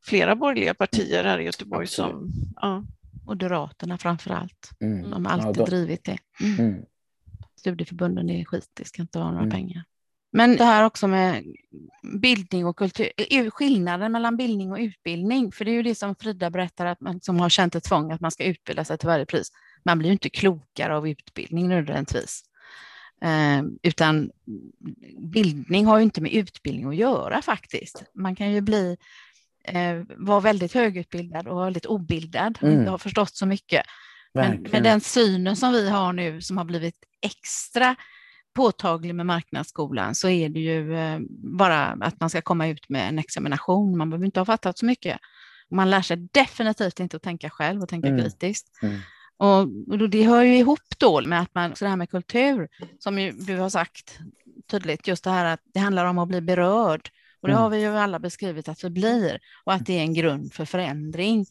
flera borgerliga partier här i Göteborg som... Ja. Moderaterna framför allt. Mm. De har alltid Ja, drivit det. Mm. Studieförbunden är skit, det ska inte ha några Mm. pengar. Men det här också med bildning och kultur, är skillnaden mellan bildning och utbildning, för det är ju det som Frida berättar, att man som har känt ett tvång att man ska utbilda sig till varje pris. Man blir ju inte klokare av utbildning nödvändigtvis. Eh, utan bildning har ju inte med utbildning att göra faktiskt. Man kan ju bli, eh, vara väldigt högutbildad och väldigt obildad och Mm. inte ha förstått så mycket. Men med den synen som vi har nu som har blivit extra påtaglig med marknadsskolan så är det ju eh, bara att man ska komma ut med en examination. Man behöver inte ha fattat så mycket. Man lär sig definitivt inte att tänka själv och tänka Mm. kritiskt. Mm. Och, det hör ju ihop då med att man, så det här med kultur, som ju du har sagt tydligt, just det här att det handlar om att bli berörd. Och det Mm. har vi ju alla beskrivit att vi blir och att det är en grund för förändring.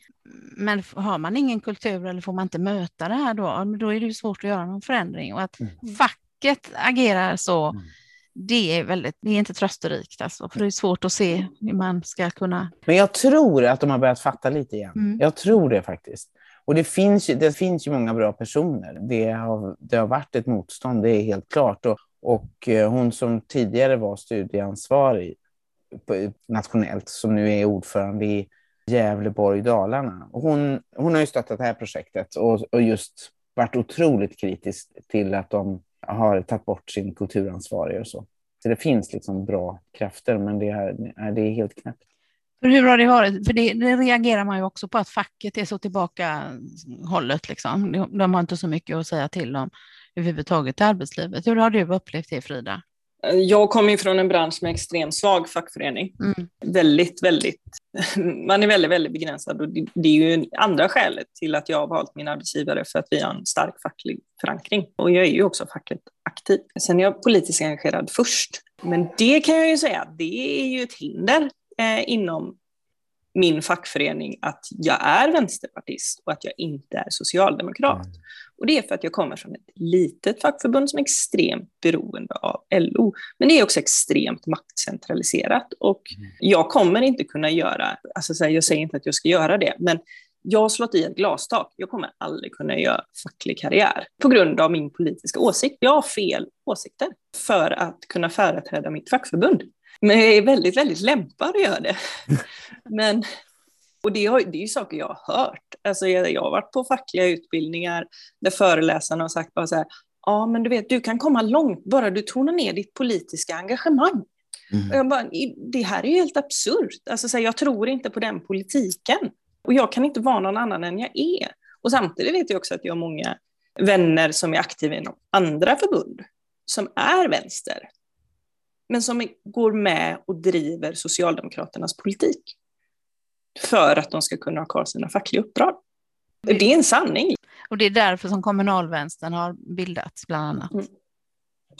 Men har man ingen kultur eller får man inte möta det här då, då är det svårt att göra någon förändring. Och att Mm. facket agerar så, Mm. det är, väldigt, det är inte trösterikt alltså, för det är svårt att se hur man ska kunna... Men jag tror att de har börjat fatta lite igen. Mm. Jag tror det faktiskt. Och det finns, ju, det finns ju många bra personer. Det har, det har varit ett motstånd, det är helt klart. Och, och eh, hon som tidigare var studieansvarig nationellt som nu är ordförande i Gävleborg, Dalarna. Och hon, hon har ju stöttat det här projektet och, och just varit otroligt kritisk till att de har tagit bort sin kulturansvarige och så. Så det finns liksom bra krafter, men det är, det är helt knäppt. För hur har det varit? För det, det, reagerar man ju också på att facket är så tillbaka hållet. Liksom. De, de har inte så mycket att säga till om överhuvudtaget i arbetslivet. Hur har du upplevt det, Frida? Jag kommer från en bransch med extremt svag fackförening. Mm. Väldigt, väldigt, *laughs* man är väldigt, väldigt begränsad och det är ju andra skälet till att jag har valt min arbetsgivare för att vi har en stark facklig förankring. Och jag är ju också fackligt aktiv. Sen är jag politiskt engagerad först. Men det kan jag ju säga, det är ju ett hinder eh, inom min fackförening att jag är vänsterpartist och att jag inte är socialdemokrat. Mm. Och det är för att jag kommer från ett litet fackförbund som är extremt beroende av LO. Men det är också extremt maktcentraliserat och mm. jag kommer inte kunna göra, alltså jag säger inte att jag ska göra det, men jag har slått i ett glastak. Jag kommer aldrig kunna göra facklig karriär på grund av min politiska åsikt. Jag har fel åsikter för att kunna företräda mitt fackförbund. Men jag är väldigt, väldigt lämpad att göra det. *laughs* Men, och det, har, det är ju saker jag har hört. Alltså jag, jag har varit på fackliga utbildningar där föreläsarna har sagt bara så här, ja men du vet, du kan komma långt bara du tonar ner ditt politiska engagemang. Mm. Och jag bara, det här är ju helt absurt. Alltså, så här, jag tror inte på den politiken. Och jag kan inte vara någon annan än jag är. Och samtidigt vet jag också att jag har många vänner som är aktiva inom andra förbund som är vänster men som går med och driver Socialdemokraternas politik för att de ska kunna ha kvar sina fackliga uppdrag. Det är en sanning. Och det är därför som kommunalvänstern har bildats, bland annat. Mm.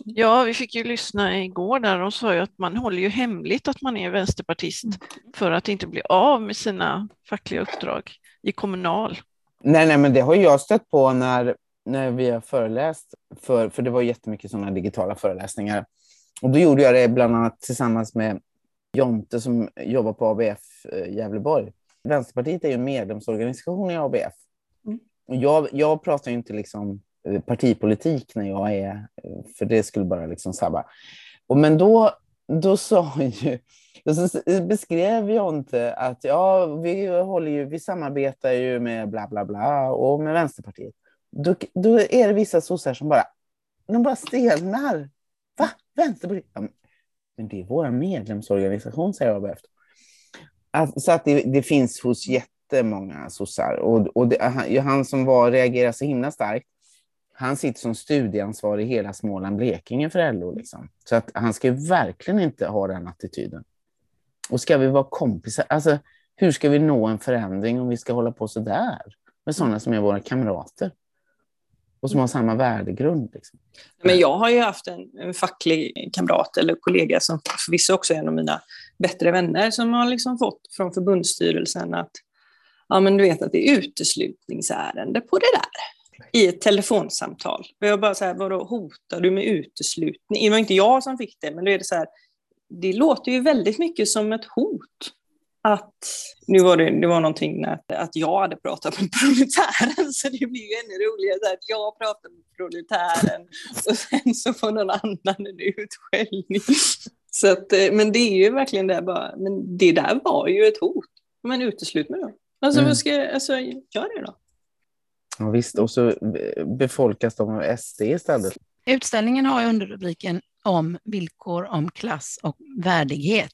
Ja, vi fick ju lyssna igår där och sa ju att man håller ju hemligt att man är vänsterpartist mm. för att inte bli av med sina fackliga uppdrag i kommunal. Nej, nej, men det har jag stött på när, när vi har föreläst, för, för det var jättemycket sådana digitala föreläsningar och då gjorde jag det bland annat tillsammans med Jonte som jobbar på ABF eh, Gävleborg. Vänsterpartiet är ju en medlemsorganisation i ABF. Mm. Och jag, jag pratar ju inte liksom eh, partipolitik när jag är, eh, för det skulle bara liksom sabba. Och men då, då sa *laughs* ju, då beskrev Jonte att ja, vi, håller ju, vi samarbetar ju med bla bla bla och med Vänsterpartiet. Då, då är det vissa sossar som bara, de bara stelnar. Va? Vänsterpartiet? Ja, men det är vår medlemsorganisation, säger ABF. Alltså, så att det, det, finns hos jättemånga sossar. Och, och det, han, han som var, reagerar så himla starkt, han sitter som studieansvarig i hela Småland, Blekinge för LO. Liksom. Så att han ska verkligen inte ha den attityden. Och ska vi vara kompisar? Alltså, hur ska vi nå en förändring om vi ska hålla på så där med sådana som är våra kamrater? Och som har samma värdegrund. Liksom. Men jag har ju haft en, en facklig kamrat eller kollega som förvisso också är en av mina bättre vänner som har liksom fått från förbundsstyrelsen att ja, men du vet att det är uteslutningsärende på det där i ett telefonsamtal. Och jag bara så här, vadå hotar du med uteslutning? Det var inte jag som fick det, men då är det så här, det låter ju väldigt mycket som ett hot att nu var det, det var någonting att, att jag hade pratat med *laughs* proletären så det blir ju ännu roligare att jag pratar med proletären *laughs* och sen så får någon annan en utskällning. *laughs* Så att, eh, men det är ju verkligen det bara, men det där var ju ett hot. Men uteslut mig då. Alltså, mm. vad ska alltså gör det då. Ja, visst, och så befolkas de av SD istället. Utställningen har underrubriken om villkor om klass och värdighet.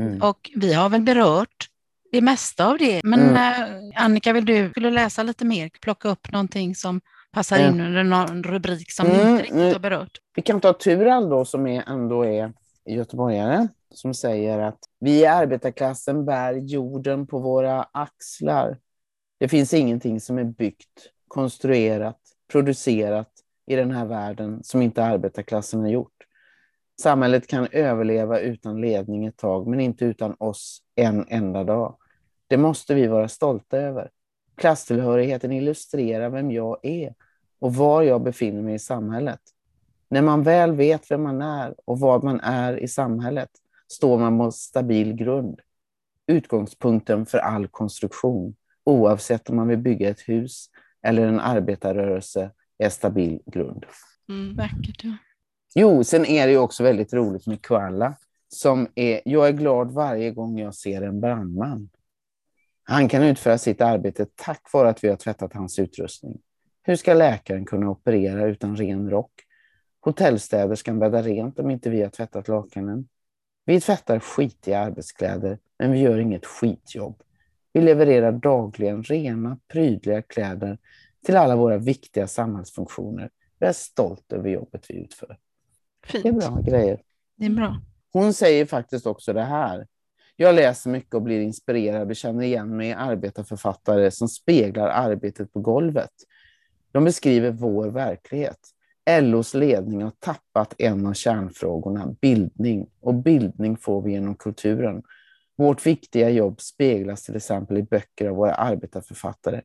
Mm. Och vi har väl berört det mesta av det. Men mm. eh, Annika, vill du skulle läsa lite mer? Plocka upp någonting som passar mm. in under någon rubrik som mm. inte riktigt mm. har berört. Vi kan ta Tural då, som är, ändå är göteborgare, som säger att vi i arbetarklassen bär jorden på våra axlar. Det finns ingenting som är byggt, konstruerat, producerat i den här världen som inte arbetarklassen har gjort. Samhället kan överleva utan ledning ett tag, men inte utan oss en enda dag. Det måste vi vara stolta över. Klasstillhörigheten illustrerar vem jag är och var jag befinner mig i samhället. När man väl vet vem man är och vad man är i samhället står man på stabil grund. Utgångspunkten för all konstruktion, oavsett om man vill bygga ett hus eller en arbetarrörelse, är stabil grund. Mm, vackert, ja. Jo, sen är det ju också väldigt roligt med Kuala som är, jag är glad varje gång jag ser en brandman. Han kan utföra sitt arbete tack vare att vi har tvättat hans utrustning. Hur ska läkaren kunna operera utan ren rock? Hotellstäderskan bäddar rent om inte vi har tvättat lakanen. Vi tvättar skitiga arbetskläder, men vi gör inget skitjobb. Vi levererar dagligen rena, prydliga kläder till alla våra viktiga samhällsfunktioner. Jag är stolt över jobbet vi utför. Fint. Det är bra grejer. Det är bra. Hon säger faktiskt också det här. Jag läser mycket och blir inspirerad och känner igen mig i arbetarförfattare som speglar arbetet på golvet. De beskriver vår verklighet. LOs ledning har tappat en av kärnfrågorna, bildning. Och bildning får vi genom kulturen. Vårt viktiga jobb speglas till exempel i böcker av våra arbetarförfattare.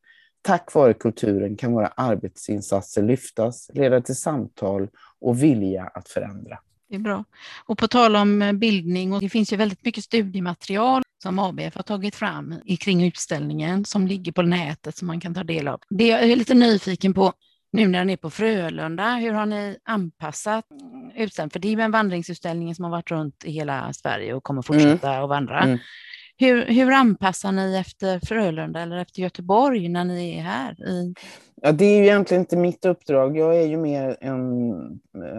Tack vare kulturen kan våra arbetsinsatser lyftas, leda till samtal och vilja att förändra. Det är bra. Och på tal om eh, bildning, och det finns ju väldigt mycket studiematerial som ABF har tagit fram kring utställningen som ligger på nätet som man kan ta del av. Det jag är lite nyfiken på nu när ni är på Frölunda, hur har ni anpassat utställningen? För det är ju en vandringsutställning som har varit runt i hela Sverige och kommer fortsätta mm. att vandra. Mm. Hur, hur anpassar ni efter Frölunda eller efter Göteborg när ni är här? I... Ja, det är ju egentligen inte mitt uppdrag. Jag är ju mer en,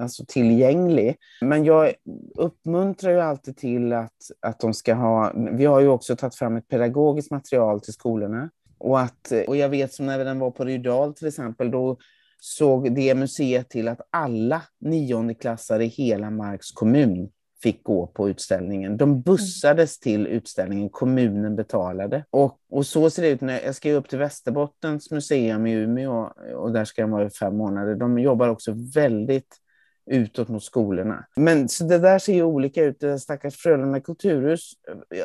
alltså tillgänglig. Men jag uppmuntrar ju alltid till att, att de ska ha... Vi har ju också tagit fram ett pedagogiskt material till skolorna. Och, att, och jag vet som när den var på Rydal till exempel, då såg det museet till att alla niondeklassare i hela Marks kommun fick gå på utställningen. De bussades till utställningen, kommunen betalade. Och, och så ser det ut när jag ska upp till Västerbottens museum i Umeå och där ska jag vara i fem månader. De jobbar också väldigt utåt mot skolorna. Men så det där ser ju olika ut. Det stackars Frölunda kulturhus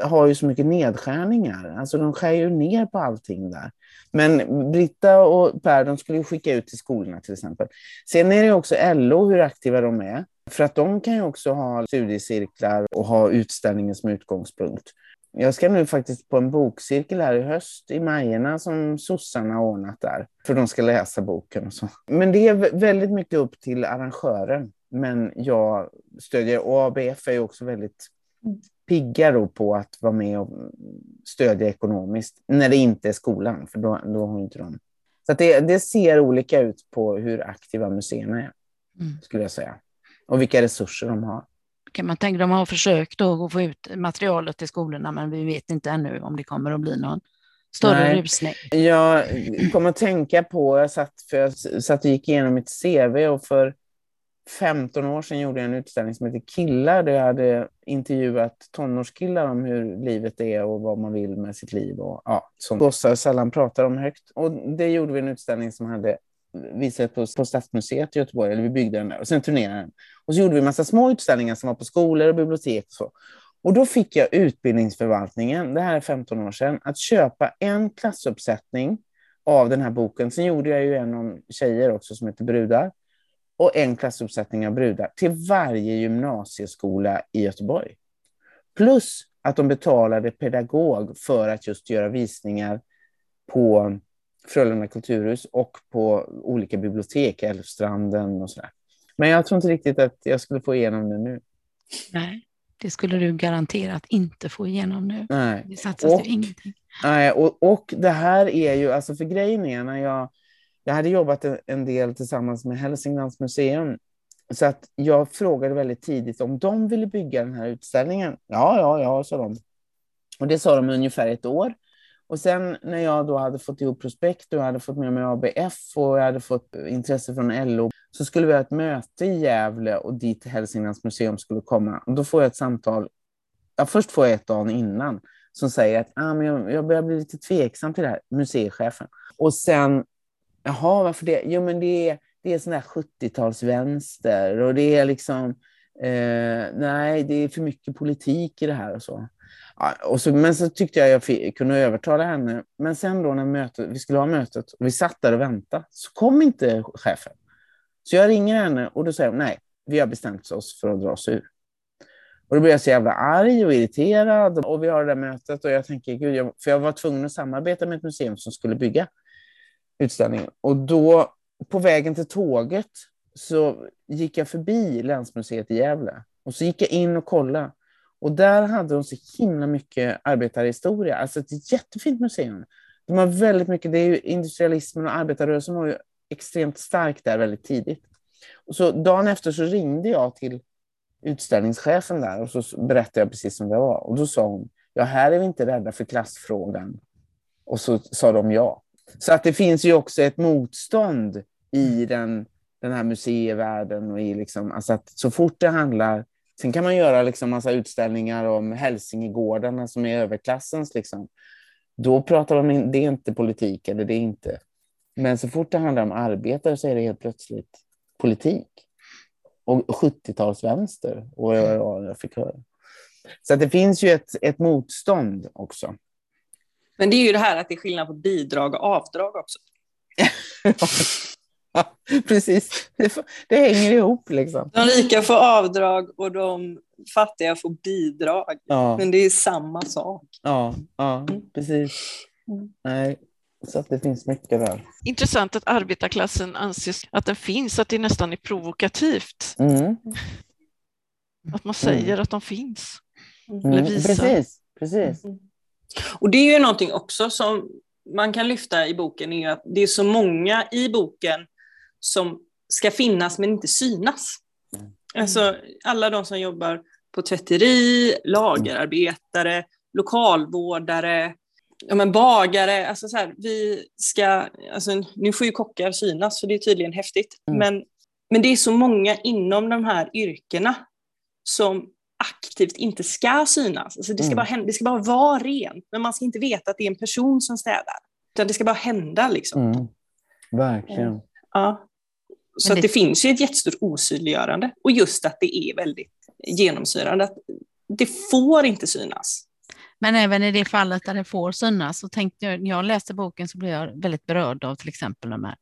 har ju så mycket nedskärningar. Alltså de skär ju ner på allting där. Men Britta och Per de skulle ju skicka ut till skolorna till exempel. Sen är det också LO, hur aktiva de är. För att de kan ju också ha studiecirklar och ha utställningen som utgångspunkt. Jag ska nu faktiskt på en bokcirkel här i höst i Majerna som sossarna har ordnat där. För de ska läsa boken och så. Men det är väldigt mycket upp till arrangören. Men jag stödjer, och ABF är ju också väldigt pigga då på att vara med och stödja ekonomiskt. När det inte är skolan, för då, då har inte de. Så det, det ser olika ut på hur aktiva museerna är, mm. skulle jag säga och vilka resurser de har. Kan man tänka, de har försökt att få ut materialet till skolorna, men vi vet inte ännu om det kommer att bli någon större Nej. rusning. Jag kommer att tänka på, jag satt, för jag satt och gick igenom mitt CV och för 15 år sedan gjorde jag en utställning som heter Killar där jag hade intervjuat tonårskillar om hur livet är och vad man vill med sitt liv och ja, som gossar sällan pratar om högt. Och det gjorde vi en utställning som hade visades på, på Stadsmuseet i Göteborg, eller vi byggde den där, och sen turnerade den. Och så gjorde vi en massa små utställningar som var på skolor och bibliotek och så. Och då fick jag utbildningsförvaltningen, det här är 15 år sedan, att köpa en klassuppsättning av den här boken. Sen gjorde jag ju en om tjejer också som heter Brudar. Och en klassuppsättning av brudar till varje gymnasieskola i Göteborg. Plus att de betalade pedagog för att just göra visningar på Frölunda kulturhus och på olika bibliotek, Älvstranden och sådär. Men jag tror inte riktigt att jag skulle få igenom det nu. Nej, det skulle du garanterat inte få igenom nu. Nej. Det satsas och, ju ingenting. Nej, och, och det här är ju, alltså för grejen är när jag, jag hade jobbat en del tillsammans med Hälsinglands museum, så att jag frågade väldigt tidigt om de ville bygga den här utställningen. Ja, ja, ja, sa de. Och det sa de ungefär ett år. Och sen när jag då hade fått ihop prospekt och jag hade fått med mig ABF och jag hade fått intresse från LO så skulle vi ha ett möte i Gävle och dit Hälsinglands museum skulle komma. Och då får jag ett samtal, ja, först får jag ett dagen innan, som säger att ah, men jag, jag börjar bli lite tveksam till det här, museichefen. Och sen, jaha, varför det? Jo, men det är, det är sån där 70-talsvänster och det är liksom, eh, nej, det är för mycket politik i det här och så och så, men så tyckte jag jag fick, kunde övertala henne. Men sen då när mötet, vi skulle ha mötet och vi satt där och väntade så kom inte chefen. Så jag ringer henne och då säger hon nej, vi har bestämt oss för att dra oss ur. Och då blir jag så jävla arg och irriterad och vi har det där mötet och jag tänker, gud, jag, för jag var tvungen att samarbeta med ett museum som skulle bygga utställningen. Och då på vägen till tåget så gick jag förbi Länsmuseet i Gävle och så gick jag in och kollade. Och där hade de så himla mycket arbetarhistoria. Alltså ett jättefint museum. De har väldigt mycket, det är ju industrialismen och arbetarrörelsen var ju extremt stark där väldigt tidigt. Och så dagen efter så ringde jag till utställningschefen där och så berättade jag precis som det var. Och då sa hon, ja här är vi inte rädda för klassfrågan. Och så sa de ja. Så att det finns ju också ett motstånd i den, den här museivärlden och i liksom, alltså att så fort det handlar Sen kan man göra liksom massa utställningar om Hälsingegårdarna som är överklassens. Liksom. Då pratar de in, det är inte politik eller det är inte. Men så fort det handlar om arbetare så är det helt plötsligt politik. Och 70-talsvänster och jag, jag fick höra. Så det finns ju ett, ett motstånd också. Men det är ju det här att det är skillnad på bidrag och avdrag också. *laughs* *laughs* Precis, det, det, hänger ihop. Liksom. De rika får avdrag och de fattiga får bidrag. Ja. Men det är samma sak. Ja, ja precis. Mm. Nej, så att det finns mycket där. Intressant att arbetarklassen anses att den finns, att det nästan är provokativt. Mm. Att man säger mm. att de finns. Mm. Eller visar. Precis, precis. Mm. Och det är ju någonting också som man kan lyfta i boken, är att det är så många i boken som ska finnas men inte synas. Mm. Alltså alla de som jobbar på tvätteri, lagerarbetare, lokalvårdare, ja, men bagare. Alltså så här, vi ska, alltså, nu får ju kockar synas för det är tydligen häftigt. Mm. Men, men det är så många inom de här yrkena som aktivt inte ska synas. Alltså det, ska mm. bara, det ska bara vara rent, men man ska inte veta att det är en person som städar. Utan det ska bara hända. Liksom. Mm. Verkligen. Ja. Så det... det... finns ju ett jättestort osynliggörande. Och just att det är väldigt genomsyrande. Att det får inte synas. Men även i det fallet där det får synas, så tänkte jag, när jag läste boken så blev jag väldigt berörd av till exempel de här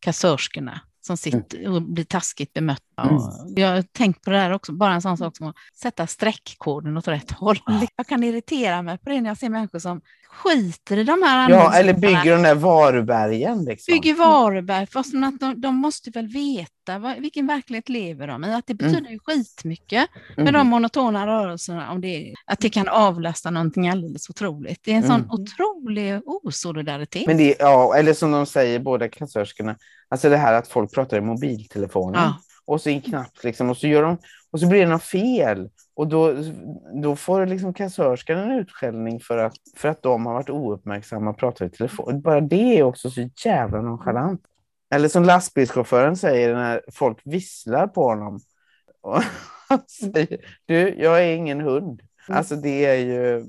kassörskorna som sitter och blir taskigt bemötta. Mm. Jag har tänkt på det här också, bara en sån sak som att sätta streckkoden åt rätt håll. *laughs* Jag kan irritera mig på det när jag ser människor som skiter i de här Ja, eller bygger de där varubergen. Liksom. Bygger varuberg, fast att de, de måste väl veta vad, vilken verklighet lever de i. Att det betyder mm. skitmycket med mm. de monotona rörelserna, om det, att det kan avlasta någonting alldeles otroligt. Det är en sån mm. otrolig osolidaritet. Men det, ja, eller som de säger, båda kassörskorna, alltså det här att folk pratar i mobiltelefonen. Ja. Och så en knapp liksom, och så gör de, och så blir det något fel. Och då, då får liksom kassörskan en utskällning för att, för att de har varit ouppmärksamma och pratat i telefon. Bara det är också så jävla nonchalant. Eller som lastbilschauffören säger när folk visslar på honom. *laughs* Och han säger, du, jag är ingen hund. Mm. Alltså det är ju,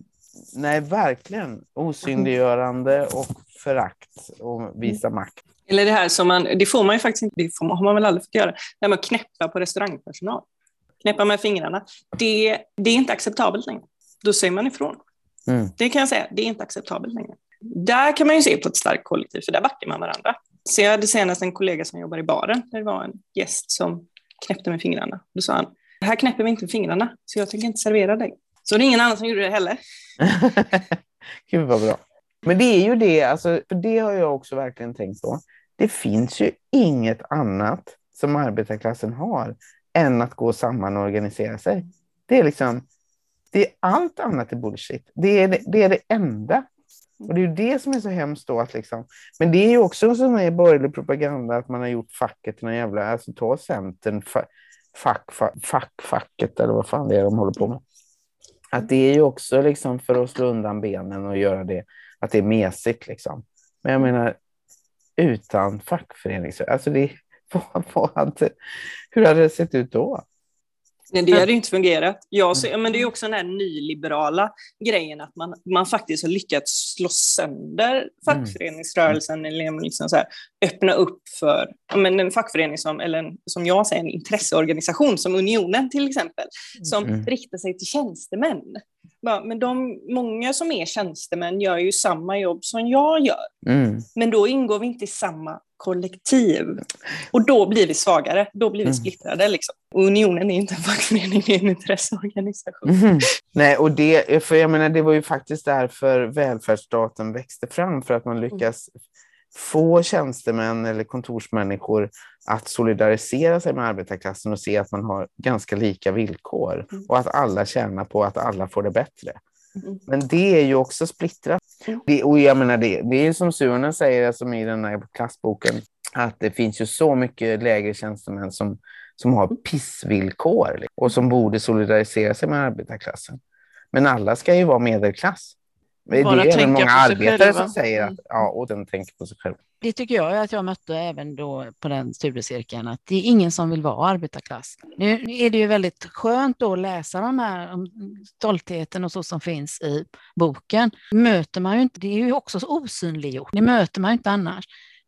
nej verkligen osynliggörande och förakt och visa makt. Eller det här som man, det får man ju faktiskt inte, det får man, har man väl aldrig fått göra, med att knäppa på restaurangpersonal. Knäppa med fingrarna. Det, det är inte acceptabelt längre. Då säger man ifrån. Mm. Det kan jag säga, det är inte acceptabelt längre. Där kan man ju se på ett starkt kollektiv, för där backar man varandra. Så jag hade senast en kollega som jobbar i baren, där det var en gäst som knäppte med fingrarna. Då sa han, här knäpper vi inte med fingrarna, så jag tänker inte servera dig. Så det är ingen annan som gjorde det heller. *laughs* Gud vad bra. Men det är ju det, alltså, för det har jag också verkligen tänkt på. Det finns ju inget annat som arbetarklassen har än att gå samman och organisera sig. Det är liksom, det är allt annat är bullshit. Det är det, det, är det enda. Och det är ju det som är så hemskt då. Att liksom, men det är ju också en sån här borgerlig propaganda att man har gjort facket till någon jävla, alltså ta Centern, fack, fa, fack, facket eller vad fan det är de håller på med. Att det är ju också liksom för att slå undan benen och göra det, att det är mesigt liksom. Men jag menar, utan fackföreningsrörelse, alltså det, *laughs* vad, vad, hur hade det sett ut då? Nej, det hade inte fungerat. Jag ser, men det är också den här nyliberala grejen att man, man faktiskt har lyckats slå sönder fackföreningsrörelsen mm. eller liksom så här, öppna upp för men en fackförening som, eller en, som jag säger, en intresseorganisation som Unionen till exempel, som mm. riktar sig till tjänstemän. Men de, många som är tjänstemän gör ju samma jobb som jag gör. Mm. Men då ingår vi inte i samma kollektiv. Och då blir vi svagare, då blir vi mm. splittrade. Liksom. Unionen är inte en fackförening, det är en intresseorganisation. Mm. Nej, och det, för jag menar, det var ju faktiskt därför välfärdsstaten växte fram, för att man lyckas få tjänstemän eller kontorsmänniskor att solidarisera sig med arbetarklassen och se att man har ganska lika villkor Mm. och att alla tjänar på att alla får det bättre. Mm. Men det är ju också splittrat. Mm. Det, och jag menar det, det är ju som Suonen säger alltså i den här klassboken, att det finns ju så mycket lägre tjänstemän som, som har pissvillkor liksom, och som borde solidarisera sig med arbetarklassen. Men alla ska ju vara medelklass. Men Bara det är även många arbetare själva. som säger att Mm. ja, och den tänker på sig själv. Det tycker jag att jag mötte även då på den studiecirkeln, att det är ingen som vill vara arbetarklass. Nu är det ju väldigt skönt att läsa de här om stoltheten och så som finns i boken. Möter man ju inte, det är ju också så osynliggjort, det möter man ju inte annars.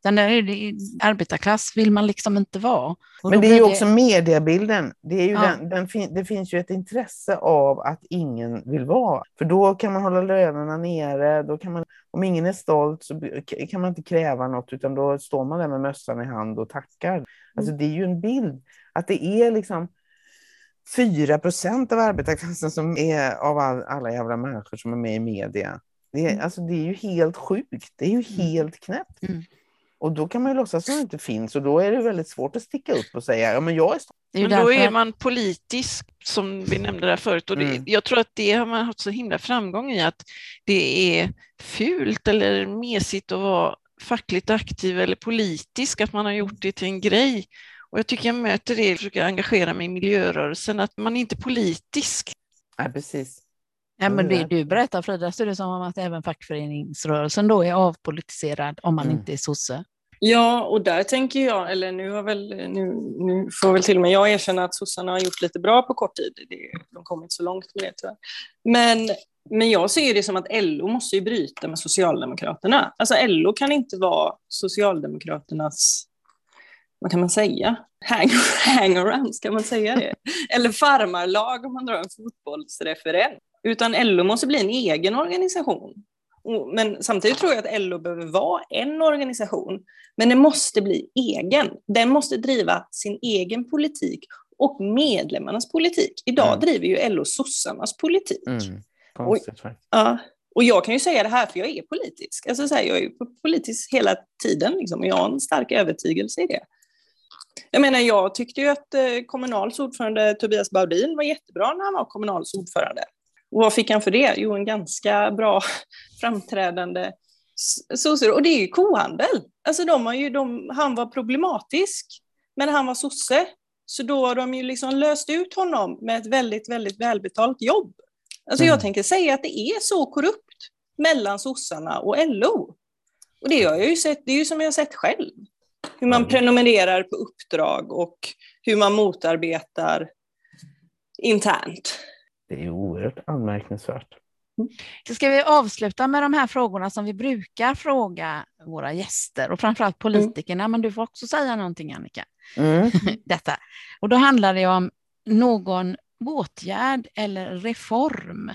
Den där är det, arbetarklass vill man liksom inte vara. Och Men det är ju också mediebilden. Det, är ju Ja. den, den fin, det finns ju ett intresse av att ingen vill vara. För då kan man hålla lönerna nere. Då kan man, om ingen är stolt så kan man inte kräva något utan då står man där med mössan i hand och tackar. Alltså det är ju en bild att det är liksom 4 procent av arbetarklassen som är av all, alla jävla människor som är med i media. Det är, alltså det är ju helt sjukt. Det är ju helt knäppt. Mm. Och då kan man ju låtsas som det inte finns och då är det väldigt svårt att sticka upp och säga ja men jag är Men då är man politisk, som vi nämnde där förut. Och det, Mm. Jag tror att det har man haft så himla framgång i, att det är fult eller mesigt att vara fackligt aktiv eller politisk, att man har gjort det till en grej. Och jag tycker jag möter det, jag försöker engagera mig i miljörörelsen, att man inte är politisk. Nej, precis. Ja, men det är du berättar Frida, så är det som om att även fackföreningsrörelsen då är avpolitiserad om man Mm. inte är sosse. Ja, och där tänker jag, eller nu har väl, nu, nu får väl till och med jag erkänna att sossarna har gjort lite bra på kort tid. Det, de kommer inte så långt med det tyvärr. Men, men jag ser det som att LO måste ju bryta med Socialdemokraterna. Alltså LO kan inte vara Socialdemokraternas, vad kan man säga, Hang, *laughs* hangarounds, kan man säga det? Eller farmarlag om man drar en fotbollsreferent. Utan LO måste bli en egen organisation. Och- Men samtidigt tror jag att LO behöver vara en organisation, men den måste bli egen. Den måste driva sin egen politik och medlemmarnas politik. Idag Mm. driver ju LO sossarnas politik. Mm. Konstigt faktiskt. Ja. Och jag kan ju säga det här för jag är politisk. Alltså så här, jag är politisk hela tiden liksom, och jag har en stark övertygelse i det. Jag menar, jag tyckte ju att eh, Kommunals ordförande Tobias Baudin var jättebra när han var Kommunals ordförande. Och vad fick han för det? Jo, en ganska bra *laughs* framträdande sosse. Och det är ju kohandel. Alltså de har ju, de, han var problematisk, men han var sosse. Så då har de ju liksom löst ut honom med ett väldigt, väldigt välbetalt jobb. Alltså jag Mm. tänker säga att det är så korrupt mellan sossarna och LO. Och det har jag ju sett, det är ju som jag har sett själv. Hur man Mm. prenumererar på uppdrag och hur man motarbetar internt. Det är oerhört anmärkningsvärt. Så ska vi avsluta med de här frågorna som vi brukar fråga våra gäster och framförallt politikerna, men du får också säga någonting Annika. Mm. *laughs* Detta. Och då handlar det om någon åtgärd eller reform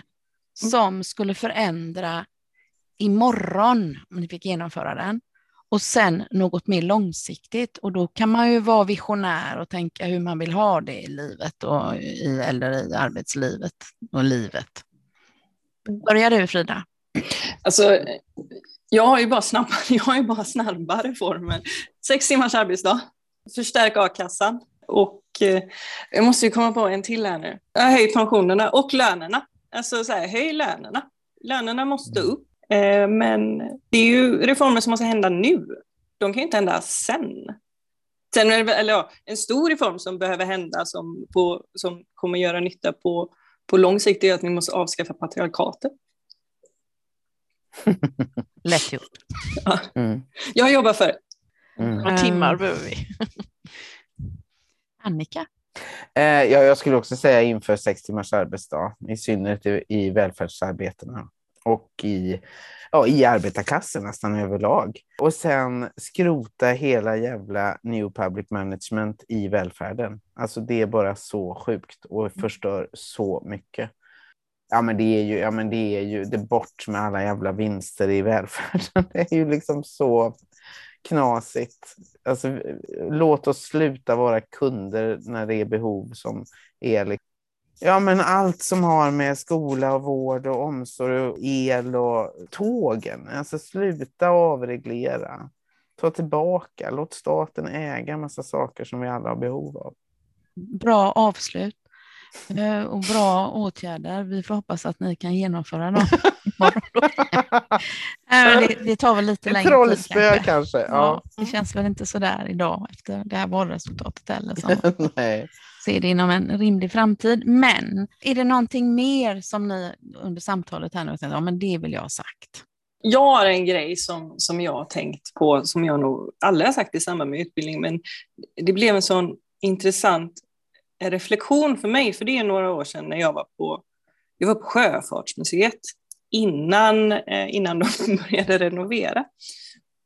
som skulle förändra imorgon, om ni fick genomföra den, och sen något mer långsiktigt. Och då kan man ju vara visionär och tänka hur man vill ha det i livet och i, eller i arbetslivet och livet. Börjar du Frida? Alltså, jag har ju bara snabba, *laughs* jag har ju bara snabba reformer. Sex timmars arbetsdag, förstärk a-kassan och eh, jag måste ju komma på en till här nu. Höj pensionerna och lönerna. Alltså så här, höj lönerna. Lönerna måste upp. Eh, men det är ju reformer som måste hända nu. De kan ju inte hända sen. Sen är det, väl- eller ja, en stor reform som behöver hända som, på, som kommer göra nytta på, på lång sikt är att vi måste avskaffa patriarkatet. *laughs* Lätt gjort. Mm. Jag jobbar för det. Mm. Några timmar behöver vi. *laughs* Annika? Eh, ja, jag skulle också säga inför sex timmars arbetsdag, i synnerhet i, i välfärdsarbetena och i, ja, i arbetarklassen nästan överlag. Och sen skrota hela jävla new public management i välfärden. Alltså det är bara så sjukt och förstör så mycket. Ja men det är ju, ja, men det är ju, det är bort med alla jävla vinster i välfärden. *laughs* Det är ju liksom så knasigt. Alltså, låt oss sluta vara kunder när det är behov som är Ja, men allt som har med skola och vård och omsorg och el och tågen. Alltså sluta avreglera. ta tillbaka, låt staten äga massa saker som vi alla har behov av. Bra avslut eh, och bra åtgärder. Vi får hoppas att ni kan genomföra dem. *laughs* det, det tar väl lite längre tid. Trollspö kanske. kanske. Ja. ja. det känns väl inte så där idag efter det här valresultatet heller. *laughs* Nej. Se det inom en rimlig framtid. Men är det någonting mer som ni under samtalet här nu tänkte, ja men det vill jag ha sagt? Jag har en grej som, som jag har tänkt på, som jag nog aldrig har sagt i samband med utbildning, men det blev en sån intressant reflektion för mig, för det är några år sedan när jag var på, jag var på Sjöfartsmuseet innan, eh, innan de *laughs* började renovera.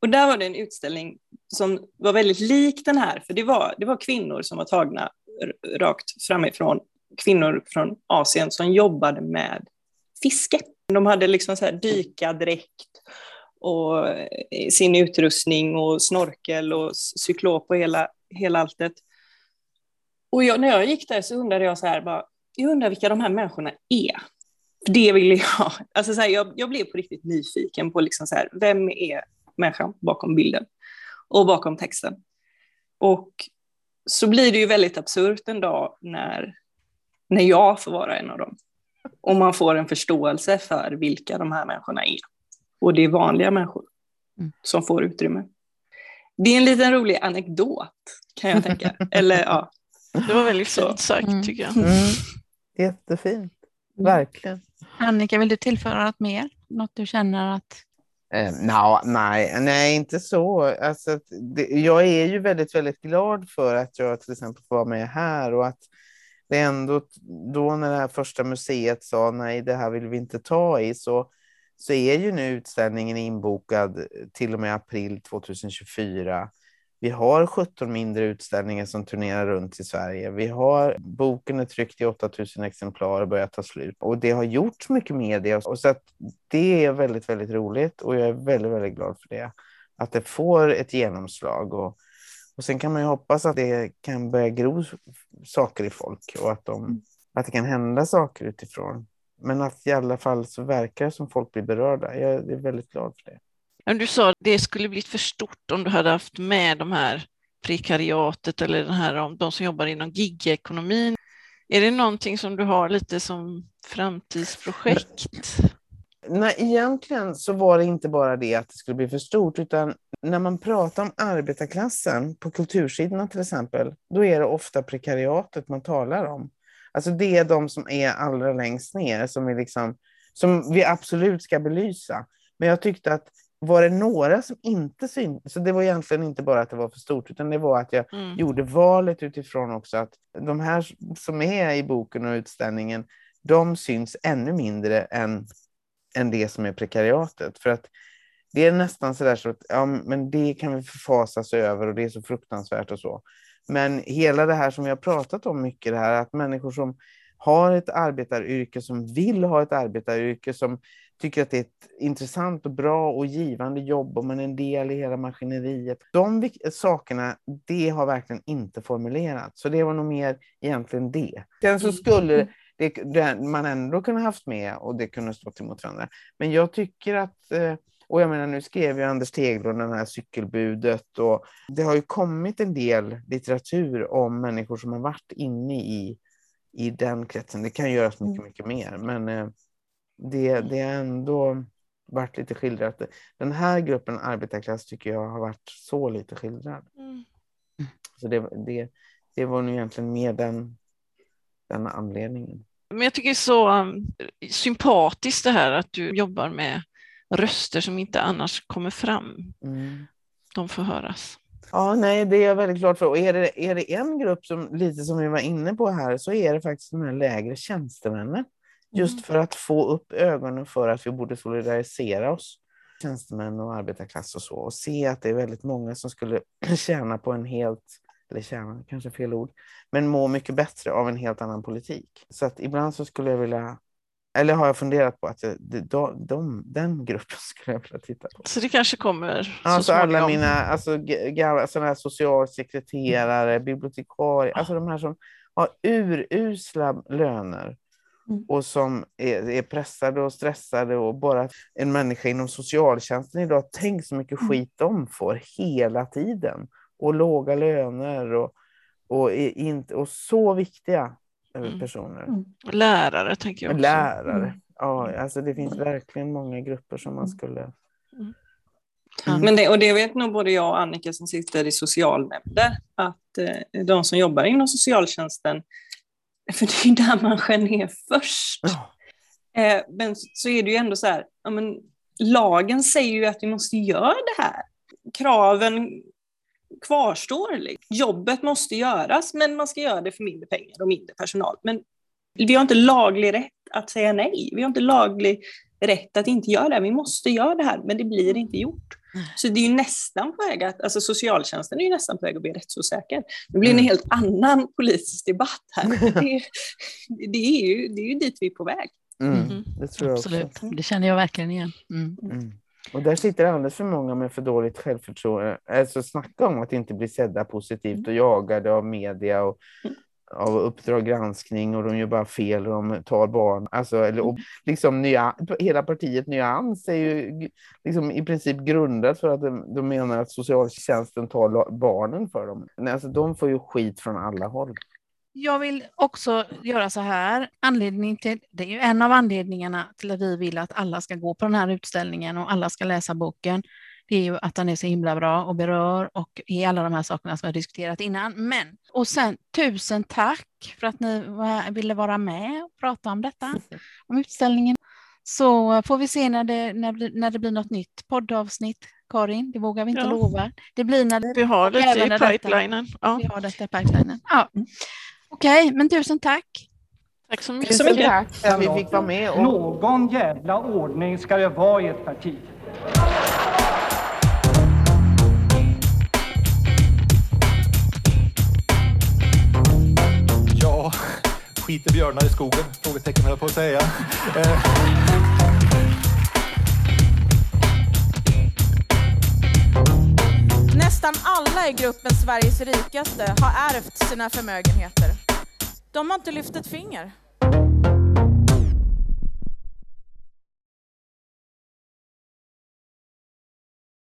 Och där var det en utställning som var väldigt lik den här, för det var, det var kvinnor som var tagna rakt framifrån, kvinnor från Asien som jobbade med fiske. De hade liksom så här dykadräkt och eh, sin utrustning och snorkel och cyklop och hela, hela alltet. Och jag, när jag gick där så undrade jag så här, bara, jag undrar vilka de här människorna är. Det ville jag. *laughs* Alltså så här, jag, jag blev på riktigt nyfiken på liksom så här, vem är människan bakom bilden och bakom texten. Och så blir det ju väldigt absurt en dag när, när jag får vara en av dem. Och man får en förståelse för vilka de här människorna är. Och det är vanliga människor mm. som får utrymme. Det är en liten rolig anekdot kan jag tänka. *laughs* Eller ja, det var väldigt fint sagt mm. tycker jag. Mm. Jättefint, verkligen. Annika, vill du tillföra något mer? Något du känner att... Eh, no, nej, nej, inte så. Alltså, det, jag är ju väldigt, väldigt glad för att jag till exempel får vara med här och att det ändå då när det här första museet sa nej, det här vill vi inte ta i så så är ju nu utställningen inbokad till och med april 2024 vi har 17 mindre utställningar som turnerar runt i Sverige. Vi har boken är tryckt i 8000 exemplar och börjar ta slut. Och det har gjorts mycket media. Och så det är väldigt, väldigt roligt och jag är väldigt, väldigt glad för det. Att det får ett genomslag. Och, och sen kan man ju hoppas att det kan börja gro saker i folk och att, de, att det kan hända saker utifrån. Men att i alla fall så verkar det som folk blir berörda. Jag är väldigt glad för det. Du sa att det skulle blivit för stort om du hade haft med de här prekariatet eller den här, de som jobbar inom gigekonomin. Är det någonting som du har lite som framtidsprojekt? Nej, egentligen så var det inte bara det att det skulle bli för stort, utan när man pratar om arbetarklassen på kultursidorna till exempel, då är det ofta prekariatet man talar om. Alltså det är de som är allra längst ner som vi, liksom, som vi absolut ska belysa. Men jag tyckte att var det några som inte syntes, så det var egentligen inte bara att det var för stort, utan det var att jag mm. gjorde valet utifrån också att de här som är i boken och utställningen, de syns ännu mindre än, än det som är prekariatet. För att det är nästan så där så att ja, men det kan vi förfasas över och det är så fruktansvärt och så. Men hela det här som vi har pratat om mycket, det här att människor som har ett arbetaryrke, som vill ha ett arbetaryrke, som tycker att det är ett intressant och bra och givande jobb och man är en del i hela maskineriet. De sakerna, det har verkligen inte formulerats. Så det var nog mer egentligen det. Sen så skulle mm. det, det, man ändå kunna haft med och det kunde stå emot varandra. Men jag tycker att eh, och jag menar, nu skrev ju Anders Teglund den här cykelbudet och det har ju kommit en del litteratur om människor som har varit inne i, i den kretsen. Det kan göras mycket, mm. mycket mer, men eh, det, det är ändå varit lite skildrat. Den här gruppen arbetarklass tycker jag har varit så lite skildrad. Mm. Så det, det, det var nog egentligen mer den, den anledningen. Men jag tycker det är så um, sympatiskt det här att du jobbar med röster som inte annars kommer fram. Mm. De får höras. Ja, nej, det är jag väldigt glad för. Och är det, är det en grupp som lite som vi var inne på här så är det faktiskt de här lägre tjänstemännen. Just mm. för att få upp ögonen för att vi borde solidarisera oss, tjänstemän och arbetarklass och så, och se att det är väldigt många som skulle *clears throat* tjäna på en helt, eller tjäna, kanske fel ord, men må mycket bättre av en helt annan politik. Så att ibland så skulle jag vilja eller har jag funderat på att de, de, den gruppen *laughs* skulle jag vilja titta på. Så det kanske kommer så Alltså alla mina alltså, sådana här socialsekreterare, bibliotekarier, alltså de här som har urusla löner Mm. Och som är, är, pressade och stressade och bara en människa inom socialtjänsten idag, tänk så mycket mm. skit de får hela tiden. Och låga löner och, och, inte, och så viktiga eh, mm. personer. Mm. Lärare tänker jag också. Lärare. Mm. Ja, alltså det finns verkligen många grupper som man skulle Mm. Men det, och det vet nog både jag och Annika som sitter i socialnämnder, att eh, de som jobbar inom socialtjänsten, för det är där man skär ner först. Oh. Eh, men så är det ju ändå så här, ja, men, lagen säger ju att vi måste göra det här. Kraven kvarstår. Liksom. Jobbet måste göras, men man ska göra det för mindre pengar och mindre personal. Men vi har inte laglig rätt att säga nej. Vi har inte laglig rätt att inte göra det. Vi måste göra det här, men det blir inte gjort. Så det är ju nästan på väg att, alltså socialtjänsten är ju nästan på väg att bli rättsosäker. Det blir en mm. helt annan politisk debatt här. *laughs* Det, det, är, ju, det är ju dit vi är på väg. Mm, mm. det tror jag Absolut, också. det känner jag verkligen igen. Mm. mm. Och där sitter alldeles för många med för dåligt självförtroende. Alltså snacka om att inte bli sedda positivt och jagade av media och av Uppdrag granskning och de gör bara fel och de tar barn. Alltså, eller, och liksom nya, hela partiet Nyans är ju liksom i princip grundat för att de, de menar att socialtjänsten tar barnen för dem. Alltså, de får ju skit från alla håll. Jag vill också göra så här. Anledning till, det är ju en av anledningarna till att vi vill att alla ska gå på den här utställningen och alla ska läsa boken det är ju att han är så himla bra och berör och är alla de här sakerna som jag diskuterat innan. Men, och sen tusen tack för att ni ville vara med och prata om detta, om utställningen. Så får vi se när det, när, när det blir något nytt poddavsnitt, Karin. Det vågar vi inte ja. lova. Det blir när det, vi har det i pipelinen. Ja. Vi har detta i pipelinen. Ja. Okej, okay, men tusen tack. Tack så mycket. Tack så mycket. Tack vi fick vara med. Och... Någon jävla ordning ska det vara i ett parti. Skiter björnar i skogen? Frågetecken höll jag på att säga. Eh. Nästan alla i gruppen Sveriges rikaste har ärvt sina förmögenheter. De har inte lyft ett finger.